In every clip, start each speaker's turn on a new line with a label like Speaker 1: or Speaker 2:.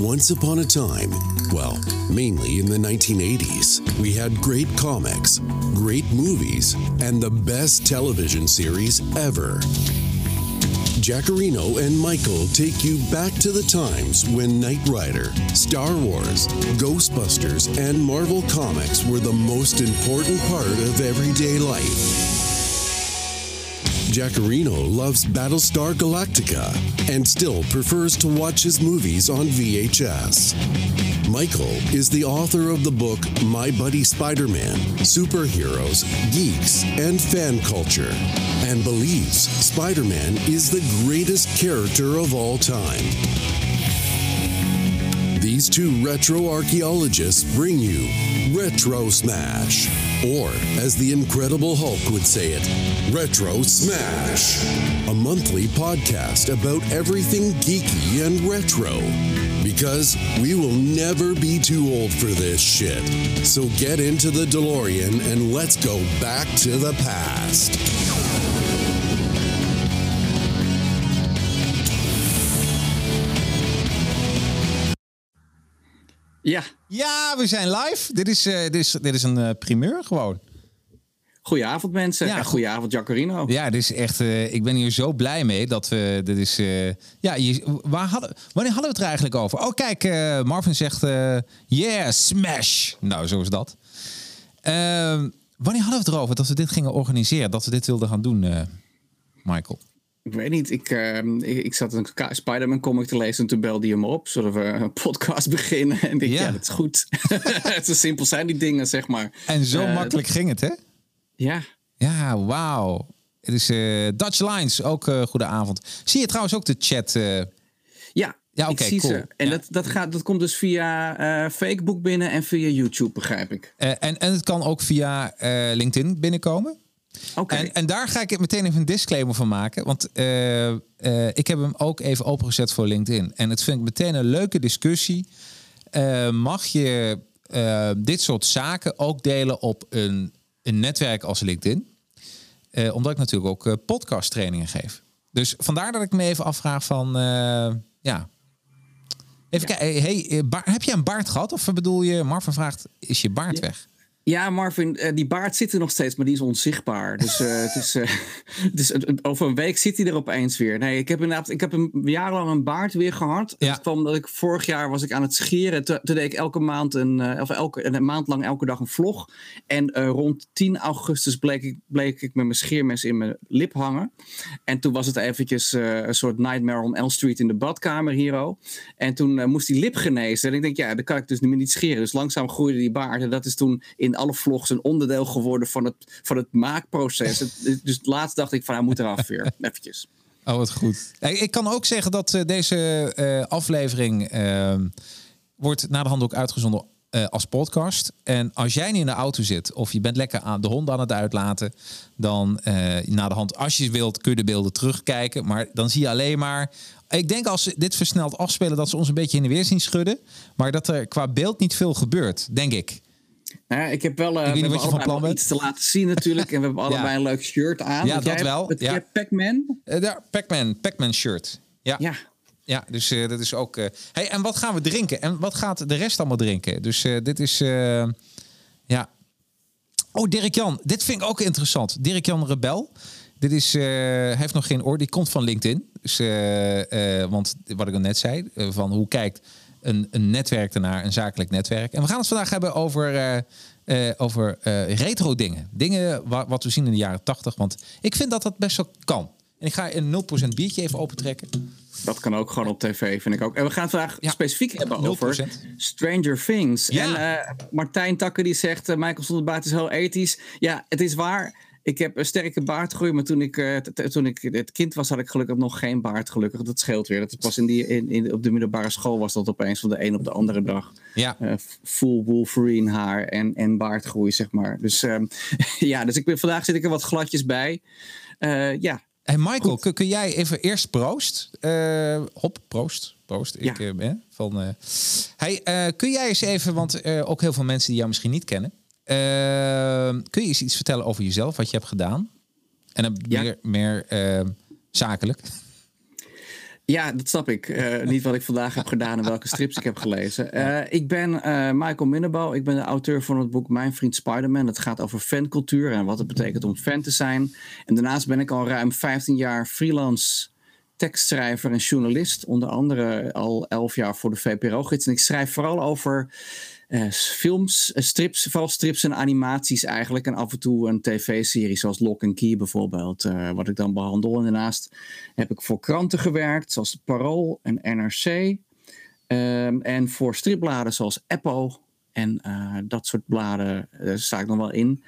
Speaker 1: Once upon a time, well, mainly in the 1980s, we had great comics, great movies, and the best television series ever. Jackarino and Michael take you back to the times when Knight Rider, Star Wars, Ghostbusters, and Marvel Comics were the most important part of everyday life. Jackarino loves Battlestar Galactica and still prefers to watch his movies on VHS. Michael is the author of the book My Buddy Spider Man Superheroes, Geeks, and Fan Culture, and believes Spider Man is the greatest character of all time. These two retro archaeologists bring you Retro Smash, or as the Incredible Hulk would say it, Retro Smash, a monthly podcast about everything geeky and retro. Because we will never be too old for this shit. So get into the DeLorean and let's go back to the past.
Speaker 2: Ja,
Speaker 3: Ja, we zijn live. Dit is, eh, dit is, dit is een eh, primeur gewoon.
Speaker 2: goedenavond mensen.
Speaker 3: Ja,
Speaker 2: Ja,
Speaker 3: goed.
Speaker 2: goedenavond Jacarino.
Speaker 3: Ja, dit is echt. eh, ik ben hier zo blij mee dat we. Dit is. ja, je, waar hadden, wanneer hadden we het er eigenlijk over? Oh, kijk, Marvin zegt. yeah, smash. Nou, zo is dat. Ehm, wanneer hadden we het erover dat we dit gingen organiseren? Dat we dit wilden gaan doen, Michael?
Speaker 2: Ik weet niet, ik, ehm, ik, ik zat een Spider-Man comic te lezen en toen belde hij hem op. Zullen we een podcast beginnen? En ik
Speaker 3: Ja.
Speaker 2: ja. dat is goed. Zo simpel zijn die dingen, zeg maar.
Speaker 3: En zo
Speaker 2: Eh,
Speaker 3: makkelijk ging het, hè?
Speaker 2: Ja,
Speaker 3: Ja, wauw. Het is eh, Dutch Lines, ook eh goedenavond. Zie je trouwens ook de chat?
Speaker 2: ja.
Speaker 3: Ja, oké, cool.
Speaker 2: ze. En
Speaker 3: Ja.
Speaker 2: dat, dat, gaat, dat komt dus via Facebook binnen en via YouTube, begrijp ik.
Speaker 3: en, en het kan ook via LinkedIn binnenkomen.
Speaker 2: Oké.
Speaker 3: En, en daar ga ik meteen even een disclaimer van maken. Want eh, eh, ik heb hem ook even opengezet voor LinkedIn. En het vind ik meteen een leuke discussie. Eh, mag je dit soort zaken ook delen op een, een netwerk als LinkedIn? Omdat ik natuurlijk ook podcast trainingen geef. Dus vandaar dat ik me even afvraag van... ja, Even kijken, hey, heb jij een baard gehad? Of bedoel je, Marvin vraagt, is je baard weg?
Speaker 2: Ja, Marvin, eh, die baard zit er nog steeds, maar die is onzichtbaar. Dus, eh, het is, dus over een week zit hij er opeens weer. Nee, ik heb inderdaad, ik heb een jarenlang een baard weer gehad.
Speaker 3: Ja.
Speaker 2: Het kwam omdat ik vorig jaar was ik aan het scheren. Toen, toen deed ik elke maand een, of elke, een maand lang elke dag een vlog. En rond 10 augustus bleek ik, bleek ik met mijn scheermes in mijn lip hangen. En toen was het eventjes een soort Nightmare on Elm Street in de badkamer hier. oh. En toen moest die lip genezen. En ik denk, ja, dan kan ik dus nu meer niet scheren. Dus langzaam groeide die baard. En dat is toen in alle vlogs een onderdeel geworden van het, van het maakproces. Het- dus laatst dacht ik van, hij moet eraf weer. Eventjes.
Speaker 3: Oh, wat goed. Ik kan ook zeggen dat eh, deze eh, aflevering eh, wordt na de hand ook uitgezonden als podcast. En als jij niet in de auto zit of je bent lekker aan de hond aan het uitlaten, dan na de hand, als je wilt, kun je de beelden terugkijken. Maar dan zie je alleen maar. Ik denk als ze dit versneld afspelen, dat ze ons een beetje in de weer zien schudden. Maar dat er qua beeld niet veel gebeurt, denk ik.
Speaker 2: Nou ja, ik heb wel, eh, we hebben
Speaker 3: bent.
Speaker 2: iets te laten zien natuurlijk. En we hebben allebei een leuk shirt aan.
Speaker 3: Ja, dat
Speaker 2: jij
Speaker 3: wel,
Speaker 2: het-
Speaker 3: ja.
Speaker 2: Pac-Man?
Speaker 3: Eh, daar, Pac-Man, Pac-Man shirt. Ja.
Speaker 2: Ja.
Speaker 3: Ja, dus eh, dat is ook. eh hey, en wat gaan we drinken? En wat gaat de rest allemaal drinken? Dus eh, dit is. eh, ja. Oh, Dirk Jan. Dit vind ik ook interessant. Dirk Jan Rebel. Dit is. eh, hij heeft nog geen oor. Die komt van LinkedIn. Dus, eh, eh, want wat ik al net zei. eh, van hoe kijkt een, een netwerk ernaar, een zakelijk netwerk. En we gaan het vandaag hebben over. eh, eh, over eh, retro dingen. Dingen wa- wat we zien in de jaren 80. Want ik vind dat dat best wel kan. En ik ga een 0% biertje even opentrekken.
Speaker 2: Dat kan ook gewoon op tv, vind ik ook. En we gaan het vandaag
Speaker 3: Ja,
Speaker 2: specifiek hebben
Speaker 3: 0%.
Speaker 2: over Stranger Things.
Speaker 3: Ja.
Speaker 2: En Martijn Takker die zegt, Michael Zonderbaard is heel ethisch. Ja, het is waar. Ik heb een sterke baardgroei, maar toen ik, eh, toen ik het kind was, had ik gelukkig nog geen baard. Gelukkig, dat scheelt weer. Dat pas in die, in, in, op de middelbare school was dat opeens van de een op de andere dag.
Speaker 3: Ja.
Speaker 2: Eh, full Wolverine haar en, en baardgroei, zeg maar. Dus ehm, ja, dus ik ben, vandaag zit ik er wat gladjes bij. Eh, ja,
Speaker 3: Hey Michael, kun, kun jij even eerst proost? Hop, proost. Proost. Ik,
Speaker 2: Ja.
Speaker 3: ben van. Hey, kun jij eens even, want ook heel veel mensen die jou misschien niet kennen. Eh, kun je eens iets vertellen over jezelf, wat je hebt gedaan? En dan
Speaker 2: Ja.
Speaker 3: meer, meer eh, zakelijk.
Speaker 2: Ja, dat snap ik. Uh, niet wat ik vandaag heb gedaan en welke strips ik heb gelezen. Uh, ik ben uh, Michael Minnebouw. Ik ben de auteur van het boek Mijn Vriend Spider-Man. Het gaat over fancultuur en wat het betekent om fan te zijn. En daarnaast ben ik al ruim 15 jaar freelance tekstschrijver en journalist. Onder andere al 11 jaar voor de VPRO-gids. En ik schrijf vooral over uh, films, uh, strips, vooral strips en animaties eigenlijk. En af en toe een tv-serie zoals Lock and Key bijvoorbeeld, uh, wat ik dan behandel. En daarnaast heb ik voor kranten gewerkt, zoals Parool en NRC. Um, en voor stripbladen zoals Eppo en dat soort bladen sta ik nog wel in.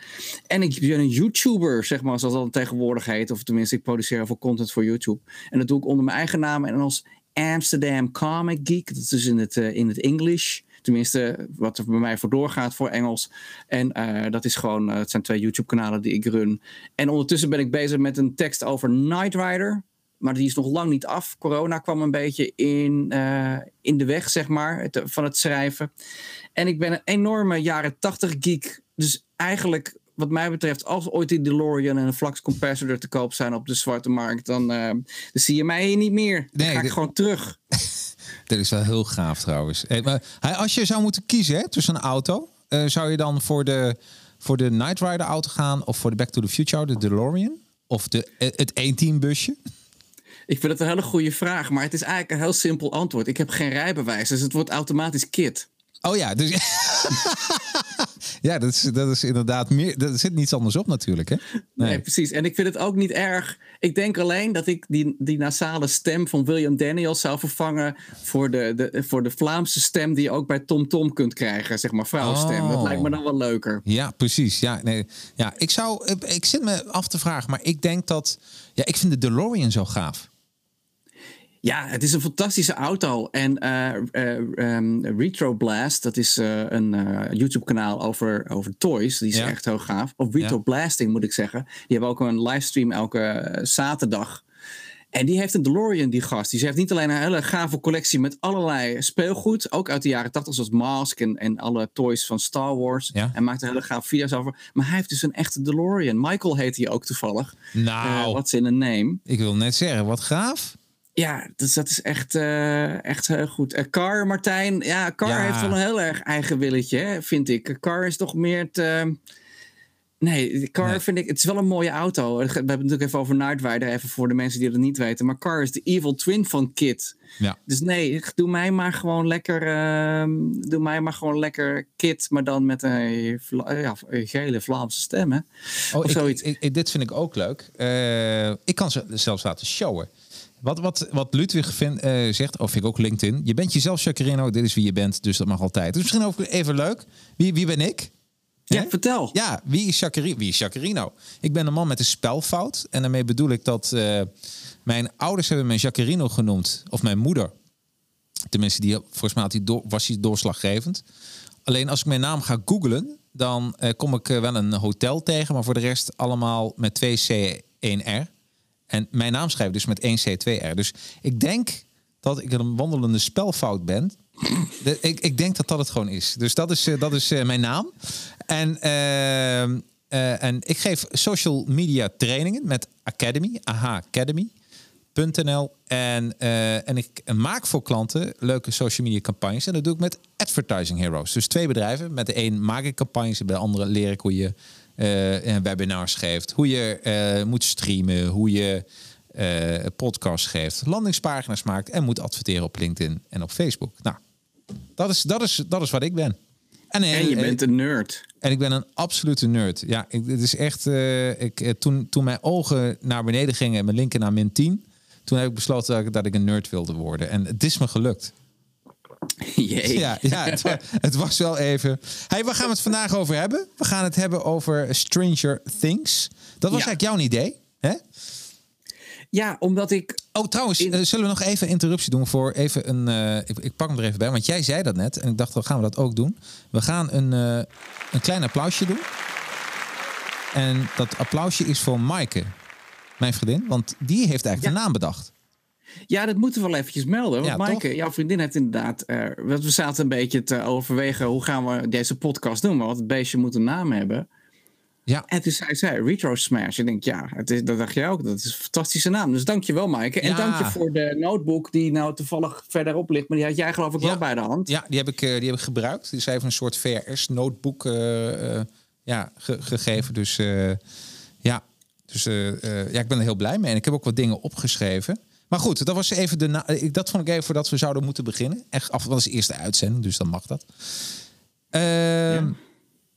Speaker 2: En ik ben een YouTuber, zeg maar, zoals dat tegenwoordig heet. Of tenminste, ik produceer voor content voor YouTube. En dat doe ik onder mijn eigen naam en als Amsterdam Comic Geek. Dat is in het, in het English. Tenminste, wat er bij mij voor doorgaat voor Engels. En uh, dat is gewoon, uh, het zijn twee YouTube-kanalen die ik run. En ondertussen ben ik bezig met een tekst over Knight Rider. Maar die is nog lang niet af. Corona kwam een beetje in, uh, in de weg, zeg maar, het, van het schrijven. En ik ben een enorme jaren 80 geek. Dus eigenlijk wat mij betreft, als ooit die DeLorean en een Flux Capacitor te koop zijn op de zwarte markt, dan, uh, dan zie je mij hier niet meer. Dan nee, ga ik de... gewoon terug.
Speaker 3: Dit is wel heel gaaf trouwens. Hey, maar als je zou moeten kiezen hè, tussen een auto, uh, zou je dan voor de, voor de Night Rider auto gaan of voor de Back to the Future, de DeLorean? Of de, het 1 busje?
Speaker 2: Ik vind het een hele goede vraag, maar het is eigenlijk een heel simpel antwoord. Ik heb geen rijbewijs, dus het wordt automatisch kit.
Speaker 3: Oh ja, dus. ja, dat is, dat is inderdaad meer. Er zit niets anders op, natuurlijk. Hè?
Speaker 2: Nee. nee. precies. En ik vind het ook niet erg. Ik denk alleen dat ik die, die nasale stem van William Daniels zou vervangen. voor de, de, voor de Vlaamse stem die je ook bij Tom Tom kunt krijgen. Zeg maar vrouwstem. Oh. Dat lijkt me dan wel leuker.
Speaker 3: Ja, precies. Ja, nee. ja ik, zou, ik zit me af te vragen, maar ik denk dat. Ja, ik vind de DeLorean zo gaaf.
Speaker 2: Ja, het is een fantastische auto. En uh, uh, um, Retro Blast, dat is uh, een YouTube-kanaal over, over toys. Die is ja. echt heel gaaf. Of Retro ja. Blasting moet ik zeggen. Die hebben ook een livestream elke zaterdag. En die heeft een DeLorean, die gast. Die heeft niet alleen een hele gave collectie met allerlei speelgoed. Ook uit de jaren 80, zoals Mask en, en alle toys van Star Wars. Ja. En maakt er hele gave video's over. Maar hij heeft dus een echte DeLorean. Michael heet hij ook toevallig.
Speaker 3: Nou.
Speaker 2: Wat is in een name.
Speaker 3: Ik wil net zeggen, wat gaaf.
Speaker 2: Ja, dus dat is echt, uh, echt heel goed. Uh, Car, Martijn. Ja, Car ja. heeft wel een heel erg eigen willetje, hè, vind ik. Car is toch meer het... Uh, nee, Car nee. vind ik... Het is wel een mooie auto. We hebben het natuurlijk even over Rider. Even voor de mensen die dat niet weten. Maar Car is de evil twin van Kit.
Speaker 3: Ja.
Speaker 2: Dus nee, doe mij maar gewoon lekker... Uh, doe mij maar gewoon lekker Kit. Maar dan met een, ja, een gele Vlaamse stem, hè?
Speaker 3: Oh, of ik, zoiets. Ik, dit vind ik ook leuk. Uh, ik kan ze zelfs laten showen. Wat, wat, wat Ludwig vind, uh, zegt, of ik ook LinkedIn. Je bent jezelf, Chacarino. Dit is wie je bent, dus dat mag altijd. Dus misschien ook even leuk. Wie, wie ben ik?
Speaker 2: Ja, He? vertel.
Speaker 3: Ja, wie is, Chacarino? wie is Chacarino? Ik ben een man met een spelfout. En daarmee bedoel ik dat uh, mijn ouders hebben me Chacarino genoemd. Of mijn moeder. Tenminste, die, volgens mij had die was hij doorslaggevend. Alleen als ik mijn naam ga googlen, dan uh, kom ik wel een hotel tegen. Maar voor de rest allemaal met twee C, 1 R. En mijn naam schrijf dus met 1 C2R. Dus ik denk dat ik een wandelende spelfout ben. Ik, ik denk dat dat het gewoon is. Dus dat is, uh, dat is uh, mijn naam. En, uh, en ik geef social media trainingen met Academy, AHA Academy. .nl en, en ik maak voor klanten leuke social media campagnes. En dat doe ik met Advertising Heroes. Dus twee bedrijven. Met de een maak ik campagnes, bij de andere leer ik hoe je uh, webinars geeft, hoe je uh, moet streamen, hoe je uh, podcasts geeft, landingspagina's maakt en moet adverteren op LinkedIn en op Facebook. Nou, dat is, dat is, dat is wat ik ben.
Speaker 2: En, en je bent een nerd.
Speaker 3: En ik ben een absolute nerd. Ja, ik, het is echt. ik, toen, toen mijn ogen naar beneden gingen en mijn linker naar min 10, toen heb ik besloten dat ik, dat ik een nerd wilde worden. En het is me gelukt.
Speaker 2: Jee.
Speaker 3: Ja, ja het, was, het, was wel even. Hey, waar gaan we het vandaag over hebben? We gaan het hebben over Stranger Things. Dat was ja. eigenlijk jouw idee, hè?
Speaker 2: Ja, omdat ik.
Speaker 3: Oh, trouwens, in... uh, zullen we nog even interruptie doen voor even een. Uh, ik, ik, pak hem er even bij, want jij zei dat net en ik dacht, dan gaan we dat ook doen. We gaan een, uh, een klein applausje doen. En dat applausje is voor Maaike, mijn vriendin, want die heeft eigenlijk ja. de naam bedacht.
Speaker 2: Ja, dat moeten we wel eventjes melden. Want ja, Maaike, toch? jouw vriendin heeft inderdaad... Uh, we zaten een beetje te overwegen... hoe gaan we deze podcast doen? Want het beestje moet een naam hebben.
Speaker 3: Ja.
Speaker 2: En toen zei zij Retro Smash. Ik denk, ja, het is, dat dacht jij ook. Dat is een fantastische naam. Dus dankjewel, Maaike. En
Speaker 3: Ja.
Speaker 2: dank je voor de notebook die nou toevallig verderop ligt. Maar die had jij geloof ik
Speaker 3: Ja.
Speaker 2: wel bij de hand.
Speaker 3: Ja, die heb ik, eh, die heb ik gebruikt. Die is even een soort VRS-notebook eh, ja, ge- gegeven. Dus ja, dus, ja, ik ben er heel blij mee. En ik heb ook wat dingen opgeschreven. Maar goed, dat was even de. ik- Dat vond ik even voordat we zouden moeten beginnen. Echt af, dat is de eerste uitzending, dus dan mag dat. Ehm,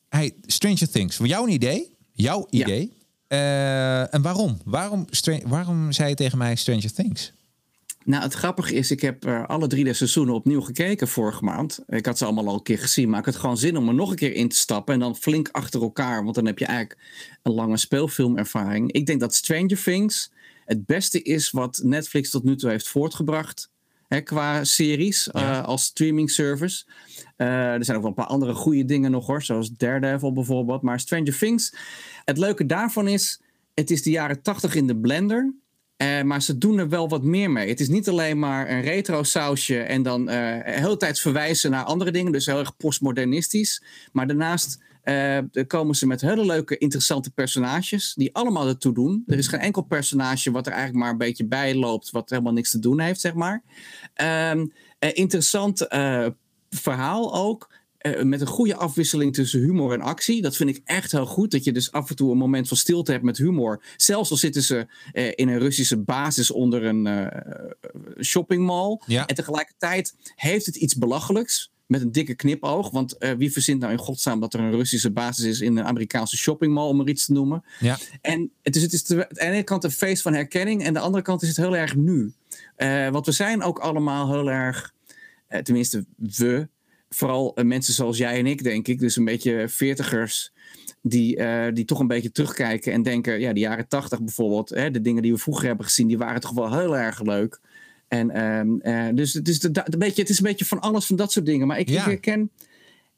Speaker 3: hey, Stranger Things. Voor jou een idee? Jouw
Speaker 2: Ja.
Speaker 3: idee? Eh, en waarom? Waarom, waarom zei je tegen mij Stranger Things?
Speaker 2: Nou, het grappige is, ik heb eh, alle drie de seizoenen opnieuw gekeken vorige maand. Ik had ze allemaal al een keer gezien, maar ik had gewoon zin om er nog een keer in te stappen. En dan flink achter elkaar, want dan heb je eigenlijk een lange speelfilmervaring. Ik denk dat Stranger Things het beste is wat Netflix tot nu toe heeft voortgebracht. Hè, qua series
Speaker 3: Ja.
Speaker 2: eh, als streaming service. Eh, er zijn ook wel een paar andere goede dingen nog hoor, zoals Daredevil bijvoorbeeld. Maar Stranger Things, het leuke daarvan is, het is de jaren 80 in de blender. Eh, maar ze doen er wel wat meer mee. Het is niet alleen maar een retro sausje en dan eh de hele tijd verwijzen naar andere dingen. Dus heel erg postmodernistisch. Maar daarnaast eh, komen ze met hele leuke, interessante personages. Die allemaal ertoe doen. Er is geen enkel personage wat er eigenlijk maar een beetje bij loopt. Wat helemaal niks te doen heeft, zeg maar. Ehm, eh, interessant eh, verhaal ook. eh, met een goede afwisseling tussen humor en actie. Dat vind ik echt heel goed. Dat je dus af en toe een moment van stilte hebt met humor. Zelfs al zitten ze in een Russische basis onder een shoppingmall.
Speaker 3: Ja.
Speaker 2: En tegelijkertijd heeft het iets belachelijks. Met een dikke knipoog. Want eh, wie verzint nou in godsnaam dat er een Russische basis is in een Amerikaanse shoppingmall, om er iets te noemen.
Speaker 3: Ja.
Speaker 2: En het is, het is de, aan de ene kant een feest van herkenning. En aan de andere kant is het heel erg nu. Eh, want we zijn ook allemaal heel erg, eh, tenminste we, vooral mensen zoals jij en ik, denk ik. Dus een beetje veertigers. Die, die toch een beetje terugkijken en denken, ja, de jaren tachtig bijvoorbeeld, hè, de dingen die we vroeger hebben gezien, die waren toch wel heel erg leuk. En ehm, eh, dus het is, de, de- een beetje, het is een beetje van alles van dat soort dingen. Maar ik,
Speaker 3: Ja.
Speaker 2: ik herken.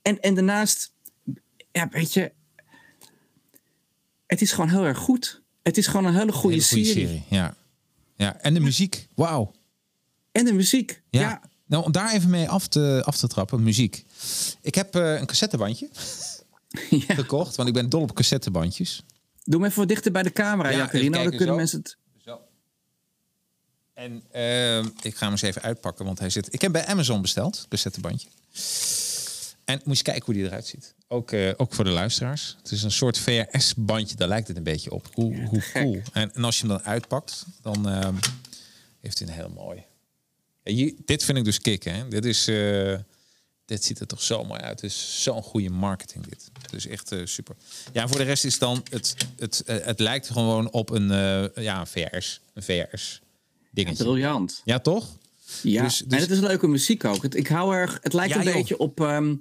Speaker 2: En, en daarnaast, ja, weet je, het is gewoon heel erg goed. Het is gewoon een hele goede,
Speaker 3: Hele goede
Speaker 2: serie.
Speaker 3: Ja. ja. En de muziek. Wauw.
Speaker 2: En de muziek.
Speaker 3: Ja.
Speaker 2: Ja.
Speaker 3: Nou, om daar even mee af te, af te trappen, muziek. Ik heb eh, een cassettebandje
Speaker 2: Ja.
Speaker 3: gekocht, want ik ben dol op cassettebandjes.
Speaker 2: Doe hem even wat dichter bij de camera,
Speaker 3: Ja,
Speaker 2: ja,
Speaker 3: even
Speaker 2: Jacarino. Dan kunnen
Speaker 3: zo.
Speaker 2: mensen het.
Speaker 3: En ehm, ik ga hem eens even uitpakken, want hij zit. Ik heb bij Amazon besteld, cassettebandje. En moest je kijken hoe die eruit ziet. Ook, eh, ook voor de luisteraars. Het is een soort VRS-bandje, daar lijkt het een beetje op. Hoe, hoe cool. En, en als je hem dan uitpakt, dan ehm, heeft hij een heel mooi. Ja, hier- dit vind ik dus kicken. Hè? Dit is. eh, dit ziet er toch zo mooi uit. Het is zo'n goede marketing dit. Dus echt eh, super. Ja, en voor de rest is dan het, het, eh, het lijkt gewoon op een, ja, een VRS. Een VRS dingetje.
Speaker 2: Briljant.
Speaker 3: Ja, toch?
Speaker 2: Ja,
Speaker 3: Dus- dus-
Speaker 2: en het is leuke muziek ook. Het, ik hou erg, het lijkt
Speaker 3: Ja,
Speaker 2: een
Speaker 3: joh.
Speaker 2: beetje op, ehm,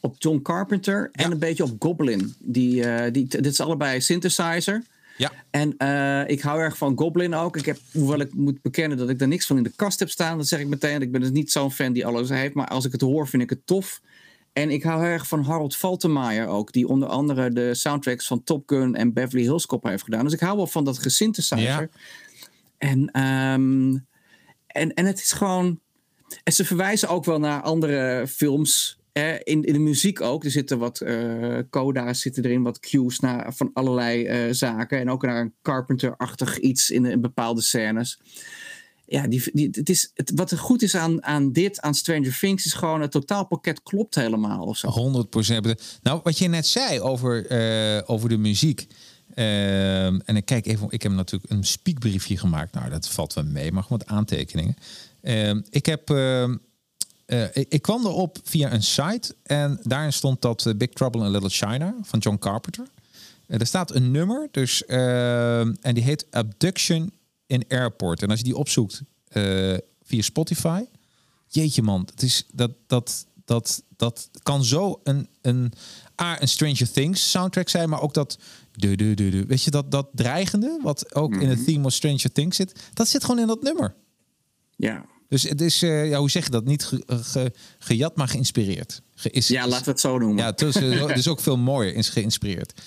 Speaker 2: op John Carpenter en
Speaker 3: Ja.
Speaker 2: een beetje op Goblin. Die, eh, die, dit is allebei synthesizer.
Speaker 3: Ja.
Speaker 2: En eh, ik hou erg van Goblin ook. Ik heb, hoewel ik moet bekennen dat ik daar niks van in de kast heb staan. Dat zeg ik meteen. Ik ben dus niet zo'n fan die alles heeft. Maar als ik het hoor, vind ik het tof. En ik hou erg van Harold Faltermeyer ook. Die onder andere de soundtracks van Top Gun en Beverly Hills Cop heeft gedaan. Dus ik hou wel van dat gesynthesizer.
Speaker 3: Ja.
Speaker 2: En, ehm, en, en het is gewoon... En ze verwijzen ook wel naar andere films. Eh, in, in de muziek ook. Er zitten wat eh, coda's zitten erin, wat cues naar, van allerlei eh, zaken. En ook naar een Carpenter-achtig iets in, in bepaalde scènes. Ja, die, die, het is, het, wat er goed is aan, aan dit, aan Stranger Things, is gewoon het totaalpakket klopt helemaal. Of zo.
Speaker 3: 100 procent. Nou, wat je net zei over, eh, over de muziek. Ehm, en ik kijk even, ik heb natuurlijk een speakbriefje gemaakt. Nou, dat valt wel mee, maar gewoon wat aantekeningen. Ehm, ik heb. ehm, eh, ik, kwam erop via een site en daarin stond dat eh, Big Trouble in Little China van John Carpenter. Eh, er staat een nummer, dus, en die heet Abduction in Airport. En als je die opzoekt via Spotify, jeetje man, het is dat dat dat dat kan zo een een A, een Stranger Things soundtrack zijn, maar ook dat weet je dat dat dreigende wat ook in het theme of Stranger Things zit, dat zit gewoon in dat nummer.
Speaker 2: Ja.
Speaker 3: Dus het is, eh, ja, hoe zeg je dat? Niet ge, ge- gejat, maar geïnspireerd. Geïs-
Speaker 2: ja, laten we het zo noemen.
Speaker 3: ja, het is, eh, het is ook veel mooier is geïnspireerd.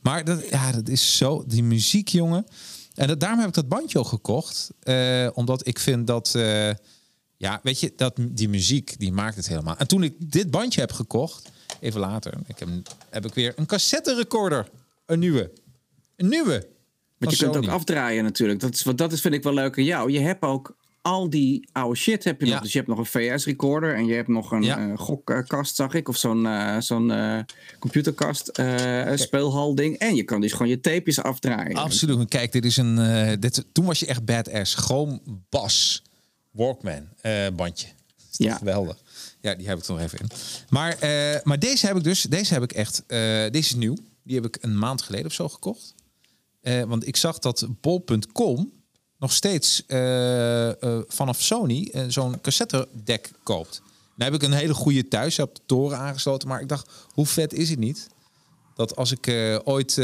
Speaker 3: Maar dat, ja, dat is zo, die muziek, jongen. En dat, daarom heb ik dat bandje ook gekocht. eh, omdat ik vind dat, eh, ja, weet je, dat die muziek, die maakt het helemaal. En toen ik dit bandje heb gekocht, even later, ik heb, heb ik weer een cassette recorder een nieuwe. Een nieuwe.
Speaker 2: Want je kunt ook afdraaien natuurlijk. Dat, is, dat is, vind ik wel leuk aan jou. Je hebt ook al die oude shit heb je
Speaker 3: Ja.
Speaker 2: nog. Dus je hebt nog een VS-recorder en je hebt nog een
Speaker 3: Ja.
Speaker 2: eh, gokkast, zag ik. Of zo'n eh, zo'n eh, computerkast, speelhal-ding. En je kan dus gewoon je tapejes afdraaien.
Speaker 3: Absoluut. Kijk, dit is een. dit, toen was je echt badass. Gewoon bas. Walkman bandje.
Speaker 2: Ja.
Speaker 3: Geweldig. Ja, die heb ik er nog even in. Maar, maar deze heb ik dus. Deze heb ik echt. deze is nieuw. Die heb ik een maand geleden of zo gekocht. Eh, want ik zag dat bol.com nog steeds eh, eh, vanaf Sony zo'n cassettedek koopt. Nou heb ik een hele goede thuis. Heb de toren aangesloten. Maar ik dacht, hoe vet is het niet? Dat als ik ooit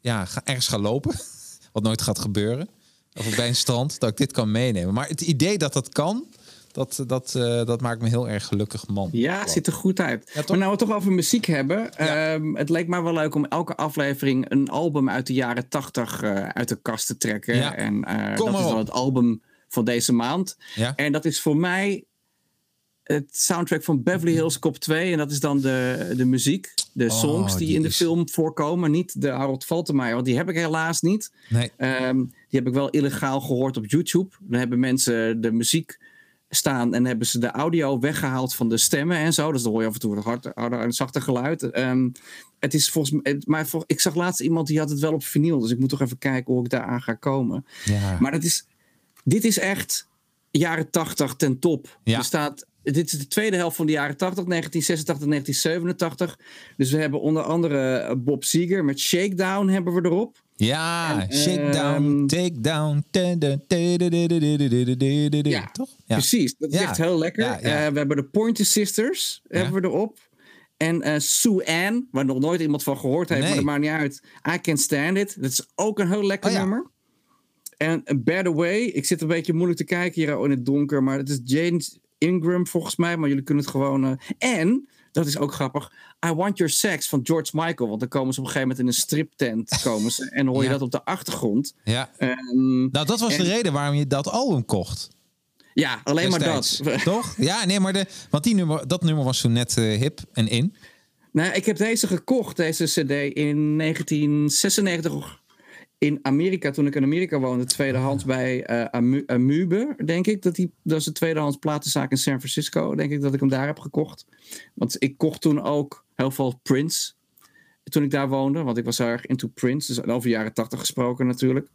Speaker 3: ja, ergens ga lopen, wat nooit gaat gebeuren, of bij een strand, dat ik dit kan meenemen. Maar het idee dat dat kan, dat, dat, eh, dat maakt me heel erg gelukkig man.
Speaker 2: Ja, het ziet er goed uit.
Speaker 3: Ja,
Speaker 2: maar nou we het toch over muziek hebben.
Speaker 3: Ja.
Speaker 2: ehm, het leek mij wel leuk om elke aflevering een album uit de jaren tachtig eh, uit de kast te trekken.
Speaker 3: Ja.
Speaker 2: En eh, dat is dan het album van deze maand.
Speaker 3: Ja?
Speaker 2: En dat is voor mij het soundtrack van Beverly Hills Cop 2. En dat is dan de, de muziek, de
Speaker 3: Oh,
Speaker 2: songs die,
Speaker 3: die
Speaker 2: in de
Speaker 3: is-
Speaker 2: film voorkomen. Niet de Harold Faltermeyer, want die heb ik helaas niet.
Speaker 3: Nee.
Speaker 2: Ehm, die heb ik wel illegaal gehoord op YouTube. Dan hebben mensen de muziek staan en hebben ze de audio weggehaald van de stemmen en zo. Dus dan hoor je af en toe wat harder, harder en zachter geluid. Ehm, het is volgens mij, het- maar vol- ik zag laatst iemand die had het wel op vinyl. Dus ik moet toch even kijken hoe ik daaraan ga komen.
Speaker 3: Ja.
Speaker 2: Maar dat is, dit is echt jaren 80 ten top.
Speaker 3: Ja.
Speaker 2: Er staat, dit is de tweede helft van de jaren 80, 1986, 1987. Dus we hebben onder andere eh, Bob Seger met Shakedown hebben we erop.
Speaker 3: Ja, shakedown,
Speaker 2: ehm,
Speaker 3: takedown.
Speaker 2: Ja,
Speaker 3: toch? Ja.
Speaker 2: Precies, dat is
Speaker 3: Ja.
Speaker 2: echt heel lekker.
Speaker 3: Ja.
Speaker 2: Eh, we hebben de Pointer Sisters hebben we erop. En eh, Sue Ann, waar nog nooit iemand van gehoord heeft,
Speaker 3: Nee.
Speaker 2: maar dat maakt niet uit. I Can Stand It, dat is ook een heel lekker
Speaker 3: Oh
Speaker 2: nummer. En uh, Better Way, ik zit een beetje moeilijk te kijken hier in het donker, maar het is James Ingram volgens mij, maar jullie kunnen het gewoon... eh, En, dat is ook grappig, I Want Your Sex van George Michael, want dan komen ze op een gegeven moment in een striptent komen ze, en hoor je
Speaker 3: Ja.
Speaker 2: dat op de achtergrond.
Speaker 3: Ja.
Speaker 2: Ehm,
Speaker 3: Nou, dat was de
Speaker 2: En-
Speaker 3: reden waarom je dat album kocht.
Speaker 2: ja, alleen maar dat.
Speaker 3: Toch? Ja, nee, maar de, want die nummer, dat nummer was toen net eh, hip en in.
Speaker 2: Nou, ik heb deze gekocht, deze CD, in 1996 in Amerika. Toen ik in Amerika woonde, tweedehands bij eh Amu- Amube, denk ik. Dat, die, dat is de tweedehands platenzaak in San Francisco, denk ik dat ik hem daar heb gekocht. Want ik kocht toen ook heel veel Prince. Toen ik daar woonde, want ik was heel erg into Prince. Dus over jaren 80 gesproken natuurlijk.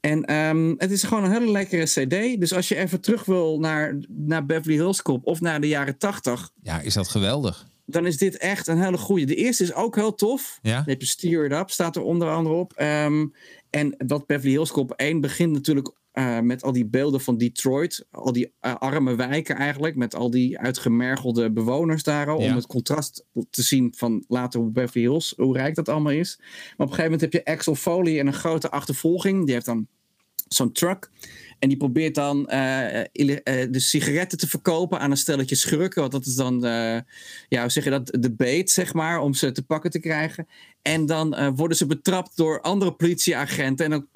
Speaker 2: En ehm, het is gewoon een hele lekkere CD. Dus als je even terug wil naar, naar Beverly Hills Cop of naar de jaren 80
Speaker 3: Ja, is dat geweldig.
Speaker 2: Dan is dit echt een hele goede. De eerste is ook heel tof.
Speaker 3: Ja?
Speaker 2: Heb je Steer It Up, staat er onder andere op. Ehm, en wat Beverly Hills Cop 1 begint natuurlijk eh, met al die beelden van Detroit. Al die eh, arme wijken eigenlijk. Met al die uitgemergelde bewoners daar al.
Speaker 3: Ja.
Speaker 2: Om het contrast te zien van later hoe Beverly Hills, hoe rijk dat allemaal is. Maar op een gegeven moment heb je Axel Foley en een grote achtervolging. Die heeft dan zo'n truck. En die probeert dan eh, ille- eh, de sigaretten te verkopen aan een stelletje schurken. Want dat is dan, eh, ja, hoe zeg je dat, de bait, zeg maar, om ze te pakken te krijgen. En dan eh, worden ze betrapt door andere politieagenten. En dan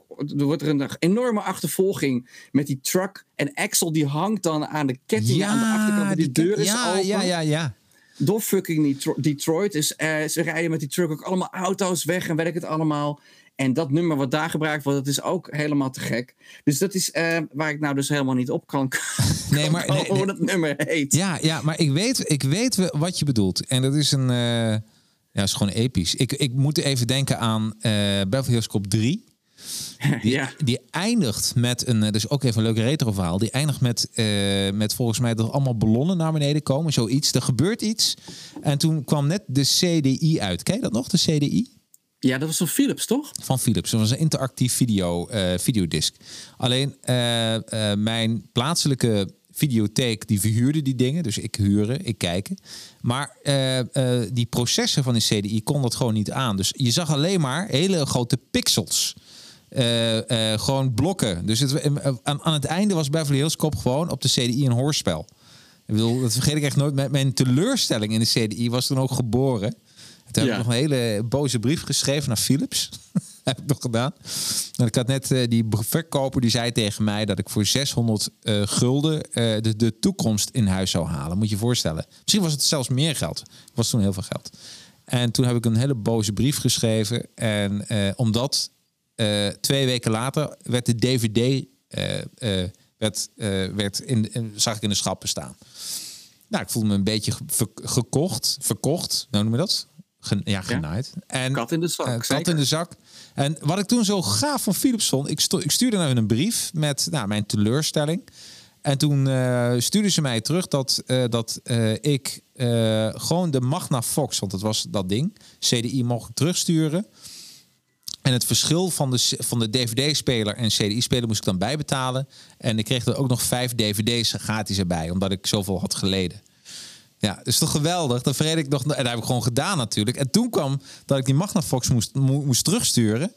Speaker 2: wordt er een enorme achtervolging met die truck. En Axel die hangt dan aan de ketting aan de achterkant. en Die, deur is
Speaker 3: ja,
Speaker 2: open
Speaker 3: ja, ja, ja.
Speaker 2: door fucking Detro- Detroit. Dus eh, ze rijden met die truck ook allemaal auto's weg en ik het allemaal. En dat nummer wat daar gebruikt wordt, dat is ook helemaal te gek. Dus dat is eh, waar ik nou dus helemaal niet op kan
Speaker 3: Nee, maar, nee,
Speaker 2: hoe
Speaker 3: nee.
Speaker 2: dat nummer heet.
Speaker 3: Ja, ja, maar ik weet, ik weet we- wat je bedoelt. En dat is een. eh, ja, is gewoon episch. Ik, ik moet even denken aan eh Beverly Hills Cop 3. Die,
Speaker 2: ja.
Speaker 3: die eindigt met een. Dus ook even een leuk retro verhaal. Die eindigt met, met volgens mij dat er allemaal ballonnen naar beneden komen. Zoiets. Er gebeurt iets. En toen kwam net de CDI uit. Ken je dat nog? De CDI?
Speaker 2: Ja, dat was van Philips, toch?
Speaker 3: van Philips. Dat was een interactief video, eh videodisc. Alleen eh, eh, mijn plaatselijke videotheek die verhuurde die dingen. Dus ik huren, ik kijken. Maar die processen van die CDI kon dat gewoon niet aan. Dus je zag alleen maar hele grote pixels. Gewoon blokken. Dus het, aan, het einde was Beverly Hills Cop gewoon op de CDI een hoorspel. Ik dat vergeet ik echt nooit. Mijn- teleurstelling in de CDI was toen ook geboren. Toen heb ik nog een hele boze brief geschreven naar Philips. heb ik nog gedaan. En ik had net eh, die verkoper die zei tegen mij dat ik voor 600 eh, gulden eh, de, de toekomst in huis zou halen. Moet je je voorstellen. Misschien was het zelfs meer geld. Het was toen heel veel geld. En toen heb ik een hele boze brief geschreven. En omdat twee weken later werd de DVD werd, werd in, in- zag ik in de schappen staan. Nou, ik voelde me een beetje ver- gekocht, verkocht. Nou noem je dat? Gen, ja, genaaid. En,
Speaker 2: Kat in de zak,
Speaker 3: eh, kat
Speaker 2: zeker.
Speaker 3: in de zak. En wat ik toen zo gaaf van Philips vond, ik, ik stuurde naar hun een brief met nou, mijn teleurstelling. En toen eh stuurden ze mij terug dat, eh, dat ik gewoon de Magna Fox, want dat was dat ding, CDI mocht terugsturen. En het verschil van de, van de DVD-speler en CDI-speler moest ik dan bijbetalen. En ik kreeg er ook nog vijf DVD's gratis erbij, omdat ik zoveel had geleden. Ja, is toch geweldig? Dat verreed ik nog. En dat heb ik gewoon gedaan natuurlijk. En toen kwam dat ik die Magnavox moest, mo- moest terugsturen.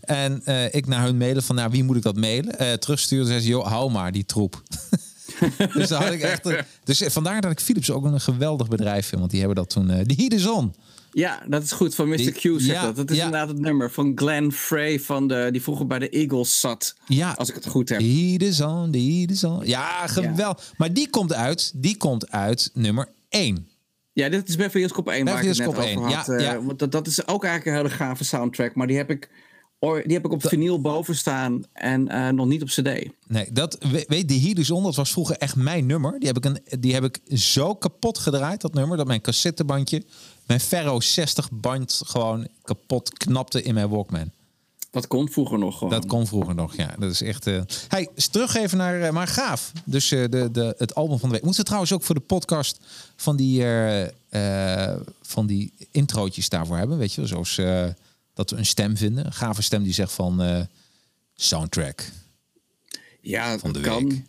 Speaker 3: En eh, ik naar hun mailen van, nou, wie moet ik dat mailen? Eh, terugsturen, zei ze, joh, hou maar die troep. dus, daar had ik echt, dus vandaar dat ik Philips ook een geweldig bedrijf vind. Want die hebben dat toen... eh die is on.
Speaker 2: Ja, dat is goed. Van Mr.
Speaker 3: Die-
Speaker 2: Q zegt
Speaker 3: ja,
Speaker 2: dat. Dat is
Speaker 3: ja.
Speaker 2: inderdaad het nummer van Glenn Frey, van de, die vroeger bij de Eagles zat.
Speaker 3: Ja.
Speaker 2: Als ik het goed heb.
Speaker 3: The heat is on, the heat is on. Ja, geweldig. Maar die komt uit, die komt uit nummer 1.
Speaker 2: Ja, dit is Beverly Hills Cop 1 waar ik het net over
Speaker 3: 1,
Speaker 2: had.
Speaker 3: ja,
Speaker 2: eh,
Speaker 3: ja.
Speaker 2: want dat, dat is ook eigenlijk een hele gave soundtrack. Maar die heb ik, die heb ik op vinyl boven staan en eh, nog niet op cd.
Speaker 3: Nee, dat we- weet de Heat is on, dat was vroeger echt mijn nummer. Die heb ik, een, die heb ik zo kapot gedraaid, dat nummer, dat mijn cassettebandje, mijn Ferro 60 band gewoon kapot knapte in mijn Walkman.
Speaker 2: Dat kon vroeger nog gewoon.
Speaker 3: Dat kon vroeger nog, ja. Dat is echt. eh Hey, terug even naar. eh, maar gaaf. Dus eh, de, de, het album van de week. Moeten we trouwens ook voor de podcast van die, van die introotjes daarvoor hebben? Weet je, wel? zoals dat we een stem vinden. Een gave stem die zegt van soundtrack.
Speaker 2: ja,
Speaker 3: van de
Speaker 2: kan.
Speaker 3: week.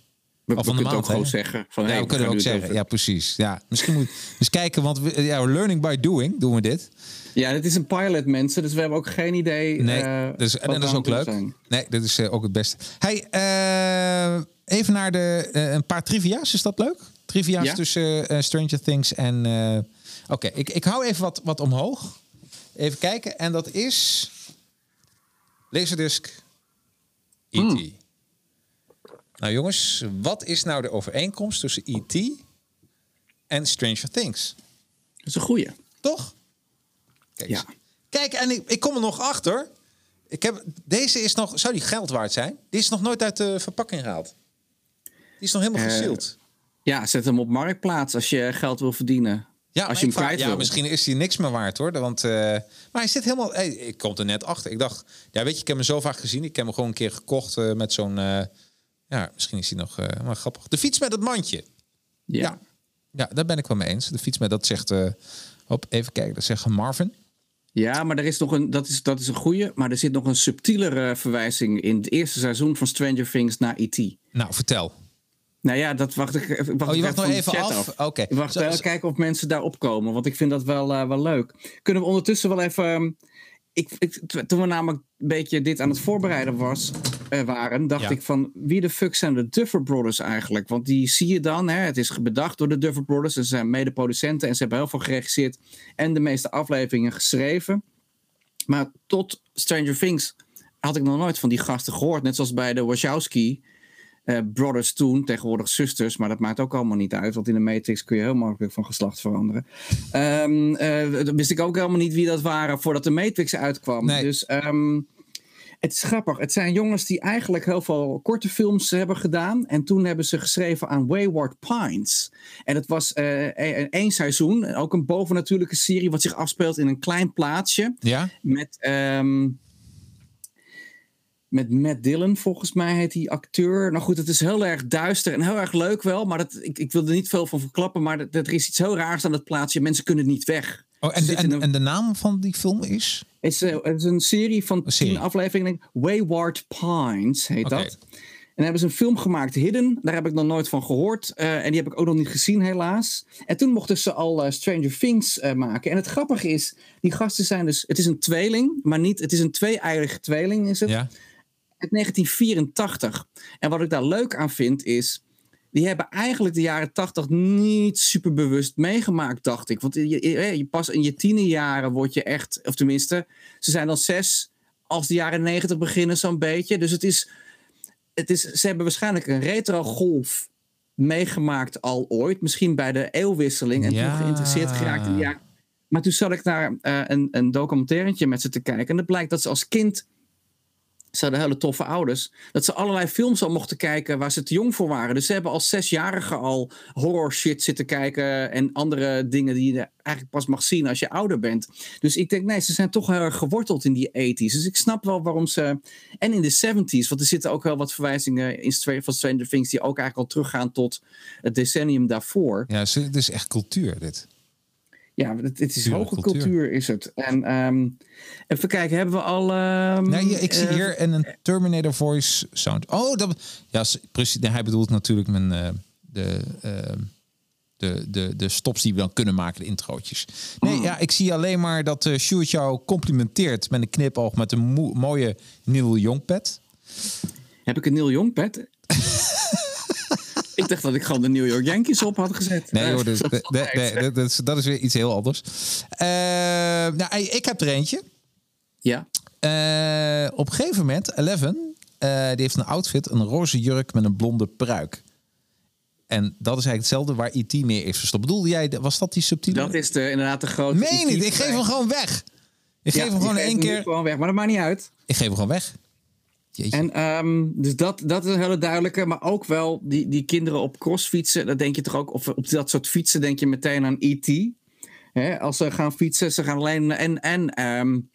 Speaker 2: We,
Speaker 3: Of
Speaker 2: we kunnen
Speaker 3: maand,
Speaker 2: ook gewoon zeggen. Van,
Speaker 3: ja,
Speaker 2: hey,
Speaker 3: we kunnen ook zeggen. Ja, precies. Ja, misschien moet eens kijken, want we, ja, learning by doing doen we dit.
Speaker 2: Ja, dit is een pilot, mensen. Dus we hebben ook geen idee.
Speaker 3: Nee, dus, en dat is ook leuk.
Speaker 2: zijn.
Speaker 3: Nee, dat is eh, ook het beste. Hey, eh, even naar de, een paar trivia's. Is dat leuk? Trivia's
Speaker 2: Ja.
Speaker 3: tussen Stranger Things en... Oké, ik, ik hou even wat, wat omhoog. Even kijken. En dat is... Laserdisc E.T.
Speaker 2: Hmm.
Speaker 3: Nou jongens, wat is nou de overeenkomst tussen E.T. en Stranger Things?
Speaker 2: Dat is een goeie.
Speaker 3: Toch? Kijk.
Speaker 2: Ja.
Speaker 3: Kijk en ik, ik kom er nog achter. Ik heb, deze is nog, zou die geld waard zijn? Die is nog nooit uit de verpakking gehaald. Die is nog helemaal gesealed.
Speaker 2: Ja, zet hem op marktplaats als je geld wil verdienen.
Speaker 3: Ja,
Speaker 2: als je hem
Speaker 3: vraag- ja, misschien is hij niks meer waard hoor. Want, eh, maar hij zit helemaal. Hey, ik kom er net achter. Ik dacht, ja, weet je, ik heb hem zo vaak gezien. Ik heb hem gewoon een keer gekocht eh, met zo'n. Ja, misschien is hij nog. eh, maar grappig. De fiets met het mandje.
Speaker 2: Ja.
Speaker 3: Ja. Ja, daar ben ik wel mee eens. De fiets met dat zegt. hop, even kijken. Dat zegt Marvin.
Speaker 2: Ja, maar er is nog een, dat, is, dat is een goeie. Maar er zit nog een subtielere verwijzing in het eerste seizoen van Stranger Things naar E.T.
Speaker 3: Nou, vertel.
Speaker 2: Nou ja, dat wacht ik. Wacht
Speaker 3: Oh, je wacht nog even af? Oké.
Speaker 2: Ik wacht
Speaker 3: Zo-
Speaker 2: wel kijken of mensen daarop komen. Want ik vind dat wel, eh, wel leuk. Kunnen we ondertussen wel even. Ik, ik, t- toen we namelijk een beetje dit aan het voorbereiden was, eh, waren, dacht
Speaker 3: Ja.
Speaker 2: ik van wie de fuck zijn de Duffer Brothers eigenlijk? Want die zie je dan, hè, het is bedacht door de Duffer Brothers. Ze zijn mede-producenten en ze hebben heel veel geregisseerd en de meeste afleveringen geschreven. Maar tot Stranger Things had ik nog nooit van die gasten gehoord. Net zoals bij de Wachowski eh, brothers toen, tegenwoordig zusters. Maar dat maakt ook allemaal niet uit. Want in de Matrix kun je heel makkelijk van geslacht veranderen. Eh, dat wist ik ook helemaal niet wie dat waren voordat de Matrix uitkwam.
Speaker 3: Nee.
Speaker 2: Dus ehm, het is grappig. Het zijn jongens die eigenlijk heel veel korte films hebben gedaan. En toen hebben ze geschreven aan Wayward Pines. En het was eh, een- één seizoen. Ook een bovennatuurlijke serie wat zich afspeelt in een klein plaatsje.
Speaker 3: Ja?
Speaker 2: Met, ehm, met Matt Dillon, volgens mij heet die acteur. Nou goed, het is heel erg duister en heel erg leuk wel. Maar dat, ik, ik wil er niet veel van verklappen. Maar dat, dat er is iets heel raars aan dat plaatsje. Mensen kunnen niet weg.
Speaker 3: Oh, en, de, en,
Speaker 2: een-
Speaker 3: en de naam van die film is?
Speaker 2: het is, eh, het is een serie van
Speaker 3: Een serie.
Speaker 2: tien afleveringen. Wayward Pines heet dat. En hebben ze een film gemaakt, Hidden. Daar heb ik nog nooit van gehoord. Eh, en die heb ik ook nog niet gezien, helaas. En toen mochten ze al eh, Stranger Things maken. En het grappige is, die gasten zijn dus... Het is een tweeling, maar niet... Het is een twee-eiige tweeling, is het.
Speaker 3: Ja.
Speaker 2: Uit 1984. En wat ik daar leuk aan vind, is... Die hebben eigenlijk de jaren 80 niet super bewust meegemaakt, dacht ik. Want je, je, je pas in je tienerjaren word je echt... Of tenminste, ze zijn dan zes als de jaren 90 beginnen zo'n beetje. Dus het is, het is... Ze hebben waarschijnlijk een retro-golf meegemaakt al ooit. Misschien bij de eeuwwisseling. En
Speaker 3: Ja.
Speaker 2: toen geïnteresseerd geraakt in de jaren Maar toen zat ik naar uh, een, een met ze te kijken. En het blijkt dat ze als kind ze hadden hele toffe ouders. Dat ze allerlei films al mochten kijken waar ze te jong voor waren. Dus ze hebben als zesjarigen al horror shit zitten kijken. En andere dingen die je eigenlijk pas mag zien als je ouder bent. Dus ik denk, nee, ze zijn toch heel erg geworteld in die 80s. Dus ik snap wel waarom ze. En in de 70s, want er zitten ook wel wat verwijzingen in van Stranger Things. die ook eigenlijk al teruggaan tot het decennium daarvoor.
Speaker 3: Ja, het is echt cultuur, dit.
Speaker 2: Ja, het, het is hoge cultuur. is het. En um, even kijken, hebben we al... Um,
Speaker 3: nee, ik zie uh, hier een Terminator voice sound. Oh, dat, ja, precies. Hij bedoelt natuurlijk mijn, uh, de, uh, de, de, de stops die we dan kunnen maken, de introotjes. Nee, oh. ja, ik zie alleen maar dat uh, Sjoerd jou complimenteert met een knipoog met een mooie Neil Young pet.
Speaker 2: Heb ik een Neil Young pet? ik dacht dat ik gewoon de New York Yankees op had gezet.
Speaker 3: Nee hoor, dus, dat, is, dat is weer iets heel anders. Uh, nou, ik heb er eentje.
Speaker 2: Ja.
Speaker 3: Uh, op een gegeven moment, Eleven, uh, die heeft een outfit, een roze jurk met een blonde pruik. En dat is eigenlijk hetzelfde waar IT meer is verstopt. Bedoelde jij, was dat die subtiele?
Speaker 2: Dat is de, inderdaad de grote.
Speaker 3: Nee, niet. Ik geef hem gewoon weg. Ik geef hem gewoon één keer.
Speaker 2: Gewoon weg, maar dat maakt niet uit.
Speaker 3: Ik geef hem gewoon weg.
Speaker 2: En um, dus dat, dat is een hele duidelijke. Maar ook wel die, die kinderen op crossfietsen. Dat denk je toch ook. Of op dat soort fietsen denk je meteen aan E.T. als ze gaan fietsen, ze gaan alleen. En, en um,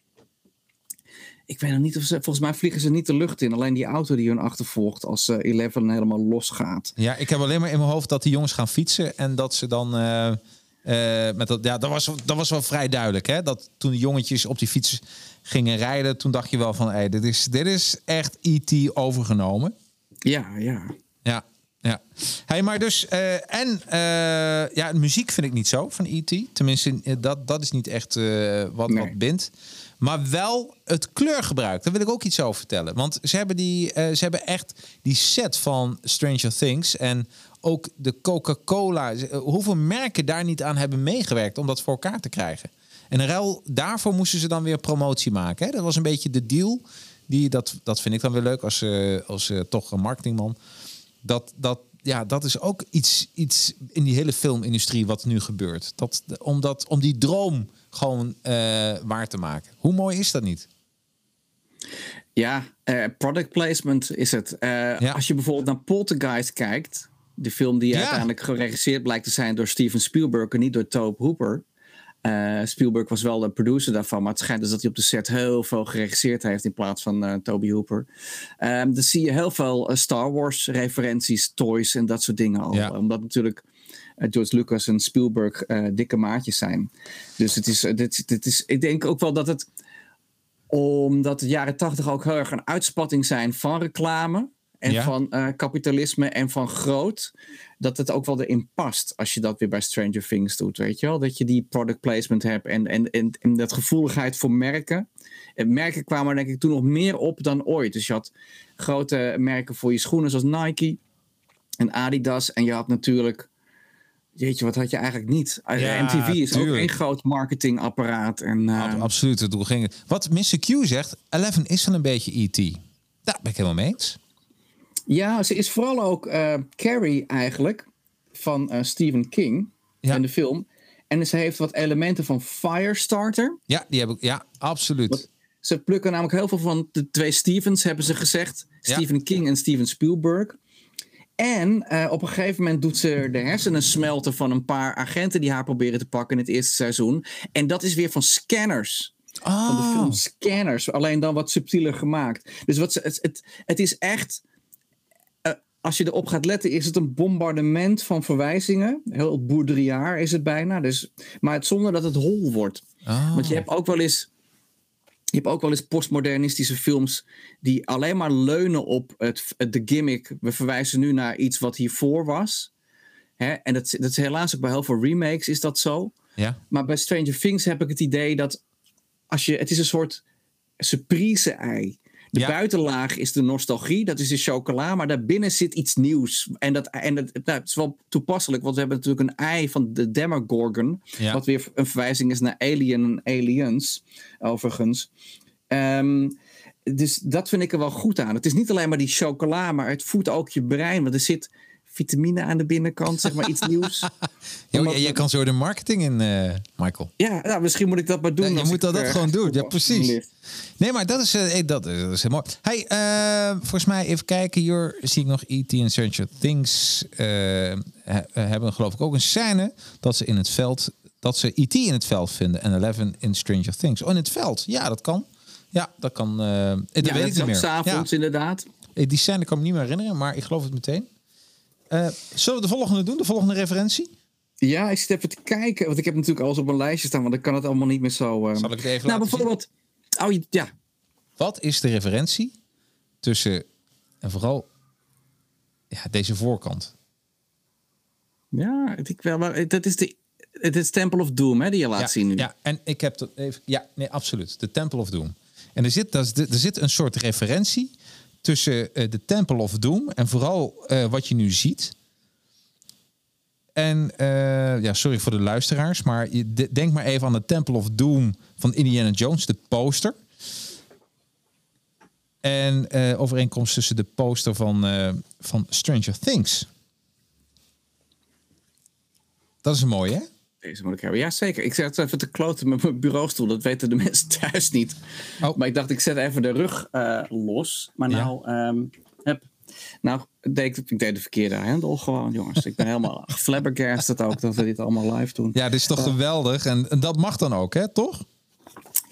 Speaker 2: ik weet nog niet of ze. Volgens mij vliegen ze niet de lucht in. Alleen die auto die hun achtervolgt als uh, Eleven helemaal losgaat.
Speaker 3: Ja, ik heb alleen maar in mijn hoofd dat die jongens gaan fietsen. En dat ze dan. Uh, uh, met dat, ja, dat was, dat was wel vrij duidelijk. Hè? Dat toen de jongetjes op die fiets gingen rijden, toen dacht je wel van, hey, dit, is, dit is echt E.T. overgenomen.
Speaker 2: Ja, ja.
Speaker 3: Ja, ja. Hey, maar dus, uh, en uh, ja, muziek vind ik niet zo van E.T. Tenminste, eh, dat, dat is niet echt uh, wat, nee. wat bindt. Maar wel het kleurgebruik. Daar wil ik ook iets over vertellen. Want ze hebben, die, ze hebben echt die set van Stranger Things. En ook de Coca-Cola. Hoeveel merken daar niet aan hebben meegewerkt om dat voor elkaar te krijgen? En in ruil daarvoor moesten ze dan weer promotie maken. Hè? Dat was een beetje de deal. Die, dat, dat vind ik dan weer leuk als, uh, als uh, toch een marketingman. Dat, dat, ja, dat is ook iets, iets in die hele filmindustrie wat nu gebeurt. Dat, om, dat, om die droom gewoon uh, waar te maken. Hoe mooi is dat niet?
Speaker 2: Ja, product placement is het. Ja. Als je bijvoorbeeld naar Poltergeist kijkt... de film die ja. uiteindelijk geregisseerd blijkt te zijn door Steven Spielberg... en niet door Tobe Hooper... Uh, Spielberg was wel de producer daarvan, maar het schijnt dus dat hij op de set heel veel geregisseerd heeft in plaats van uh, Toby Hooper. Um, dan zie je heel veel uh, Star Wars referenties, toys en dat soort dingen al. Ja. Omdat natuurlijk George Lucas en Spielberg dikke maatjes zijn. Dus het is, dit, dit is, ik denk ook wel dat het, omdat de jaren tachtig ook heel erg een uitspatting zijn van reclame en van uh, kapitalisme en van groot, dat het ook wel erin past als je dat weer bij Stranger Things doet, weet je wel? Dat je die product placement hebt en, en, en, en dat gevoeligheid voor merken. En merken kwamen denk ik toen nog meer op dan ooit. Dus je had grote merken voor je schoenen zoals Nike en Adidas en je had natuurlijk... Jeetje, wat had je eigenlijk niet? Ja, MTV is tuurlijk. ook een groot marketingapparaat. En, uh...
Speaker 3: Absoluut, het doel ging. Wat Mr. Q zegt, Eleven is wel een beetje E.T. Daar ben ik helemaal mee eens.
Speaker 2: Ja, ze is vooral ook uh, Carrie eigenlijk van uh, Stephen King in de film. En ze heeft wat elementen van Firestarter.
Speaker 3: Ja, die heb ik. Ja, absoluut. Wat,
Speaker 2: ze plukken namelijk heel veel van de twee Stevens, hebben ze gezegd. Stephen King en Steven Spielberg. En uh, op een gegeven moment doet ze de hersenen smelten van een paar agenten die haar proberen te pakken in het eerste seizoen. En dat is weer van scanners. Oh. Van de film Scanners. Alleen dan wat subtieler gemaakt. Dus wat ze, het, het, het is echt als je erop gaat letten, is het een bombardement van verwijzingen. Heel boerderiaar is het bijna. Dus, maar het zonder dat het hol wordt. Oh. Want je hebt ook wel eens. Je hebt ook wel eens postmodernistische films die alleen maar leunen op het, de gimmick. We verwijzen nu naar iets wat hiervoor was. Hè? En dat, dat is helaas ook bij heel veel remakes is dat zo.
Speaker 3: Ja.
Speaker 2: Maar bij Stranger Things heb ik het idee dat als je, het is een soort surprise-ei. De buitenlaag is de nostalgie, dat is de chocola, maar daarbinnen zit iets nieuws. En dat, en dat, nou, het is wel toepasselijk, want we hebben natuurlijk een ei van de Demogorgon, wat weer een verwijzing is naar Alien en Aliens, overigens. Um, dus dat vind ik er wel goed aan. Het is niet alleen maar die chocola, maar het voedt ook je brein, want er zit vitamine aan de binnenkant, zeg maar iets nieuws. Omdat
Speaker 3: jij, kan zo de marketing in, eh, Michael.
Speaker 2: Ja, nou, misschien moet ik dat maar doen.
Speaker 3: Ja, je moet dat, dat
Speaker 2: eh,
Speaker 3: gewoon doen. Ja, precies. Nee, maar dat is, eh, dat, is- dat is heel mooi. Hey, volgens mij even kijken. Hier zie ik nog E.T. en Stranger Things. he- hebben geloof ik ook een scène dat ze in het veld... dat ze E.T. in het veld vinden en Eleven in Stranger Things. Oh, in het veld. Ja, dat kan. Ja, dat kan. dat
Speaker 2: Ja,
Speaker 3: weet
Speaker 2: dat
Speaker 3: ik niet meer.
Speaker 2: s'avonds inderdaad.
Speaker 3: Die scène kan ik me niet meer herinneren, maar ik geloof het meteen. Eh, zullen we de volgende doen? De volgende referentie?
Speaker 2: Ja, ik zit even te kijken. Want ik heb natuurlijk alles op mijn lijstje staan. Want ik kan het allemaal niet meer zo... eh,
Speaker 3: Zal ik het even
Speaker 2: Nou,
Speaker 3: laten zien?
Speaker 2: bijvoorbeeld... Oh, ja.
Speaker 3: Wat is de referentie tussen, en vooral ja, deze voorkant?
Speaker 2: Ja, ik wel, maar dat is de... Het is Temple of Doom, hè, die je laat
Speaker 3: ja,
Speaker 2: zien nu.
Speaker 3: Ja, en ik heb dat even. Ja, nee, absoluut. De Temple of Doom. En er zit, dat is de- er zit een soort referentie tussen eh, de Temple of Doom en vooral eh, wat je nu ziet. En eh, ja, sorry voor de luisteraars, maar denk maar even aan de Temple of Doom van Indiana Jones, de poster. En overeenkomst tussen de poster van, van Stranger Things. Dat is een mooie, hè?
Speaker 2: Deze moet ik hebben. Ja, zeker. Ik zet even te kloten met mijn bureaustoel. Dat weten de mensen thuis niet.
Speaker 3: Oh.
Speaker 2: Maar ik dacht, ik zet even de rug eh, los. Maar
Speaker 3: Ja.
Speaker 2: nou, ehm, heb, nou deed ik, ik deed de verkeerde hendel gewoon, jongens. Ik ben helemaal flabbergasted ook dat we dit allemaal live doen.
Speaker 3: Ja, dit is toch geweldig. En, en dat mag dan ook, hè? Toch?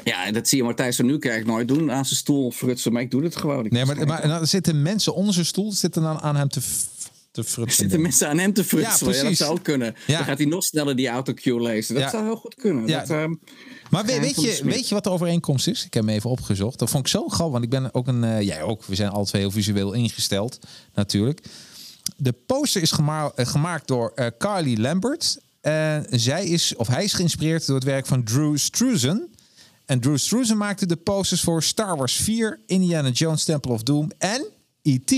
Speaker 2: Ja, en dat zie je Martijn van Nieuwkerk nooit doen. Aan zijn stoel frutsen, maar ik doe het gewoon. Ik
Speaker 3: Nee, maar, maar en dan zitten mensen onder zijn stoel zitten dan aan hem te, te
Speaker 2: er
Speaker 3: frutsen.
Speaker 2: zitten mensen aan hem te frutsen.
Speaker 3: Ja,
Speaker 2: Ja, dat zou ook kunnen.
Speaker 3: Ja.
Speaker 2: Dan gaat hij nog sneller die autocue lezen. Dat
Speaker 3: Ja.
Speaker 2: zou heel goed kunnen.
Speaker 3: Ja.
Speaker 2: Dat, ehm,
Speaker 3: Maar weet,
Speaker 2: de
Speaker 3: je, weet je wat de overeenkomst is? Ik heb hem even opgezocht. Dat vond ik zo grappig, want ik ben ook een... eh, jij ook, we zijn alle twee heel visueel ingesteld, natuurlijk. De poster is gema- eh, gemaakt door eh, Carly Lambert. En zij is, of hij is geïnspireerd door het werk van Drew Struzan. En Drew Struzan maakte de posters voor Star Wars 4, Indiana Jones Temple of Doom en E.T.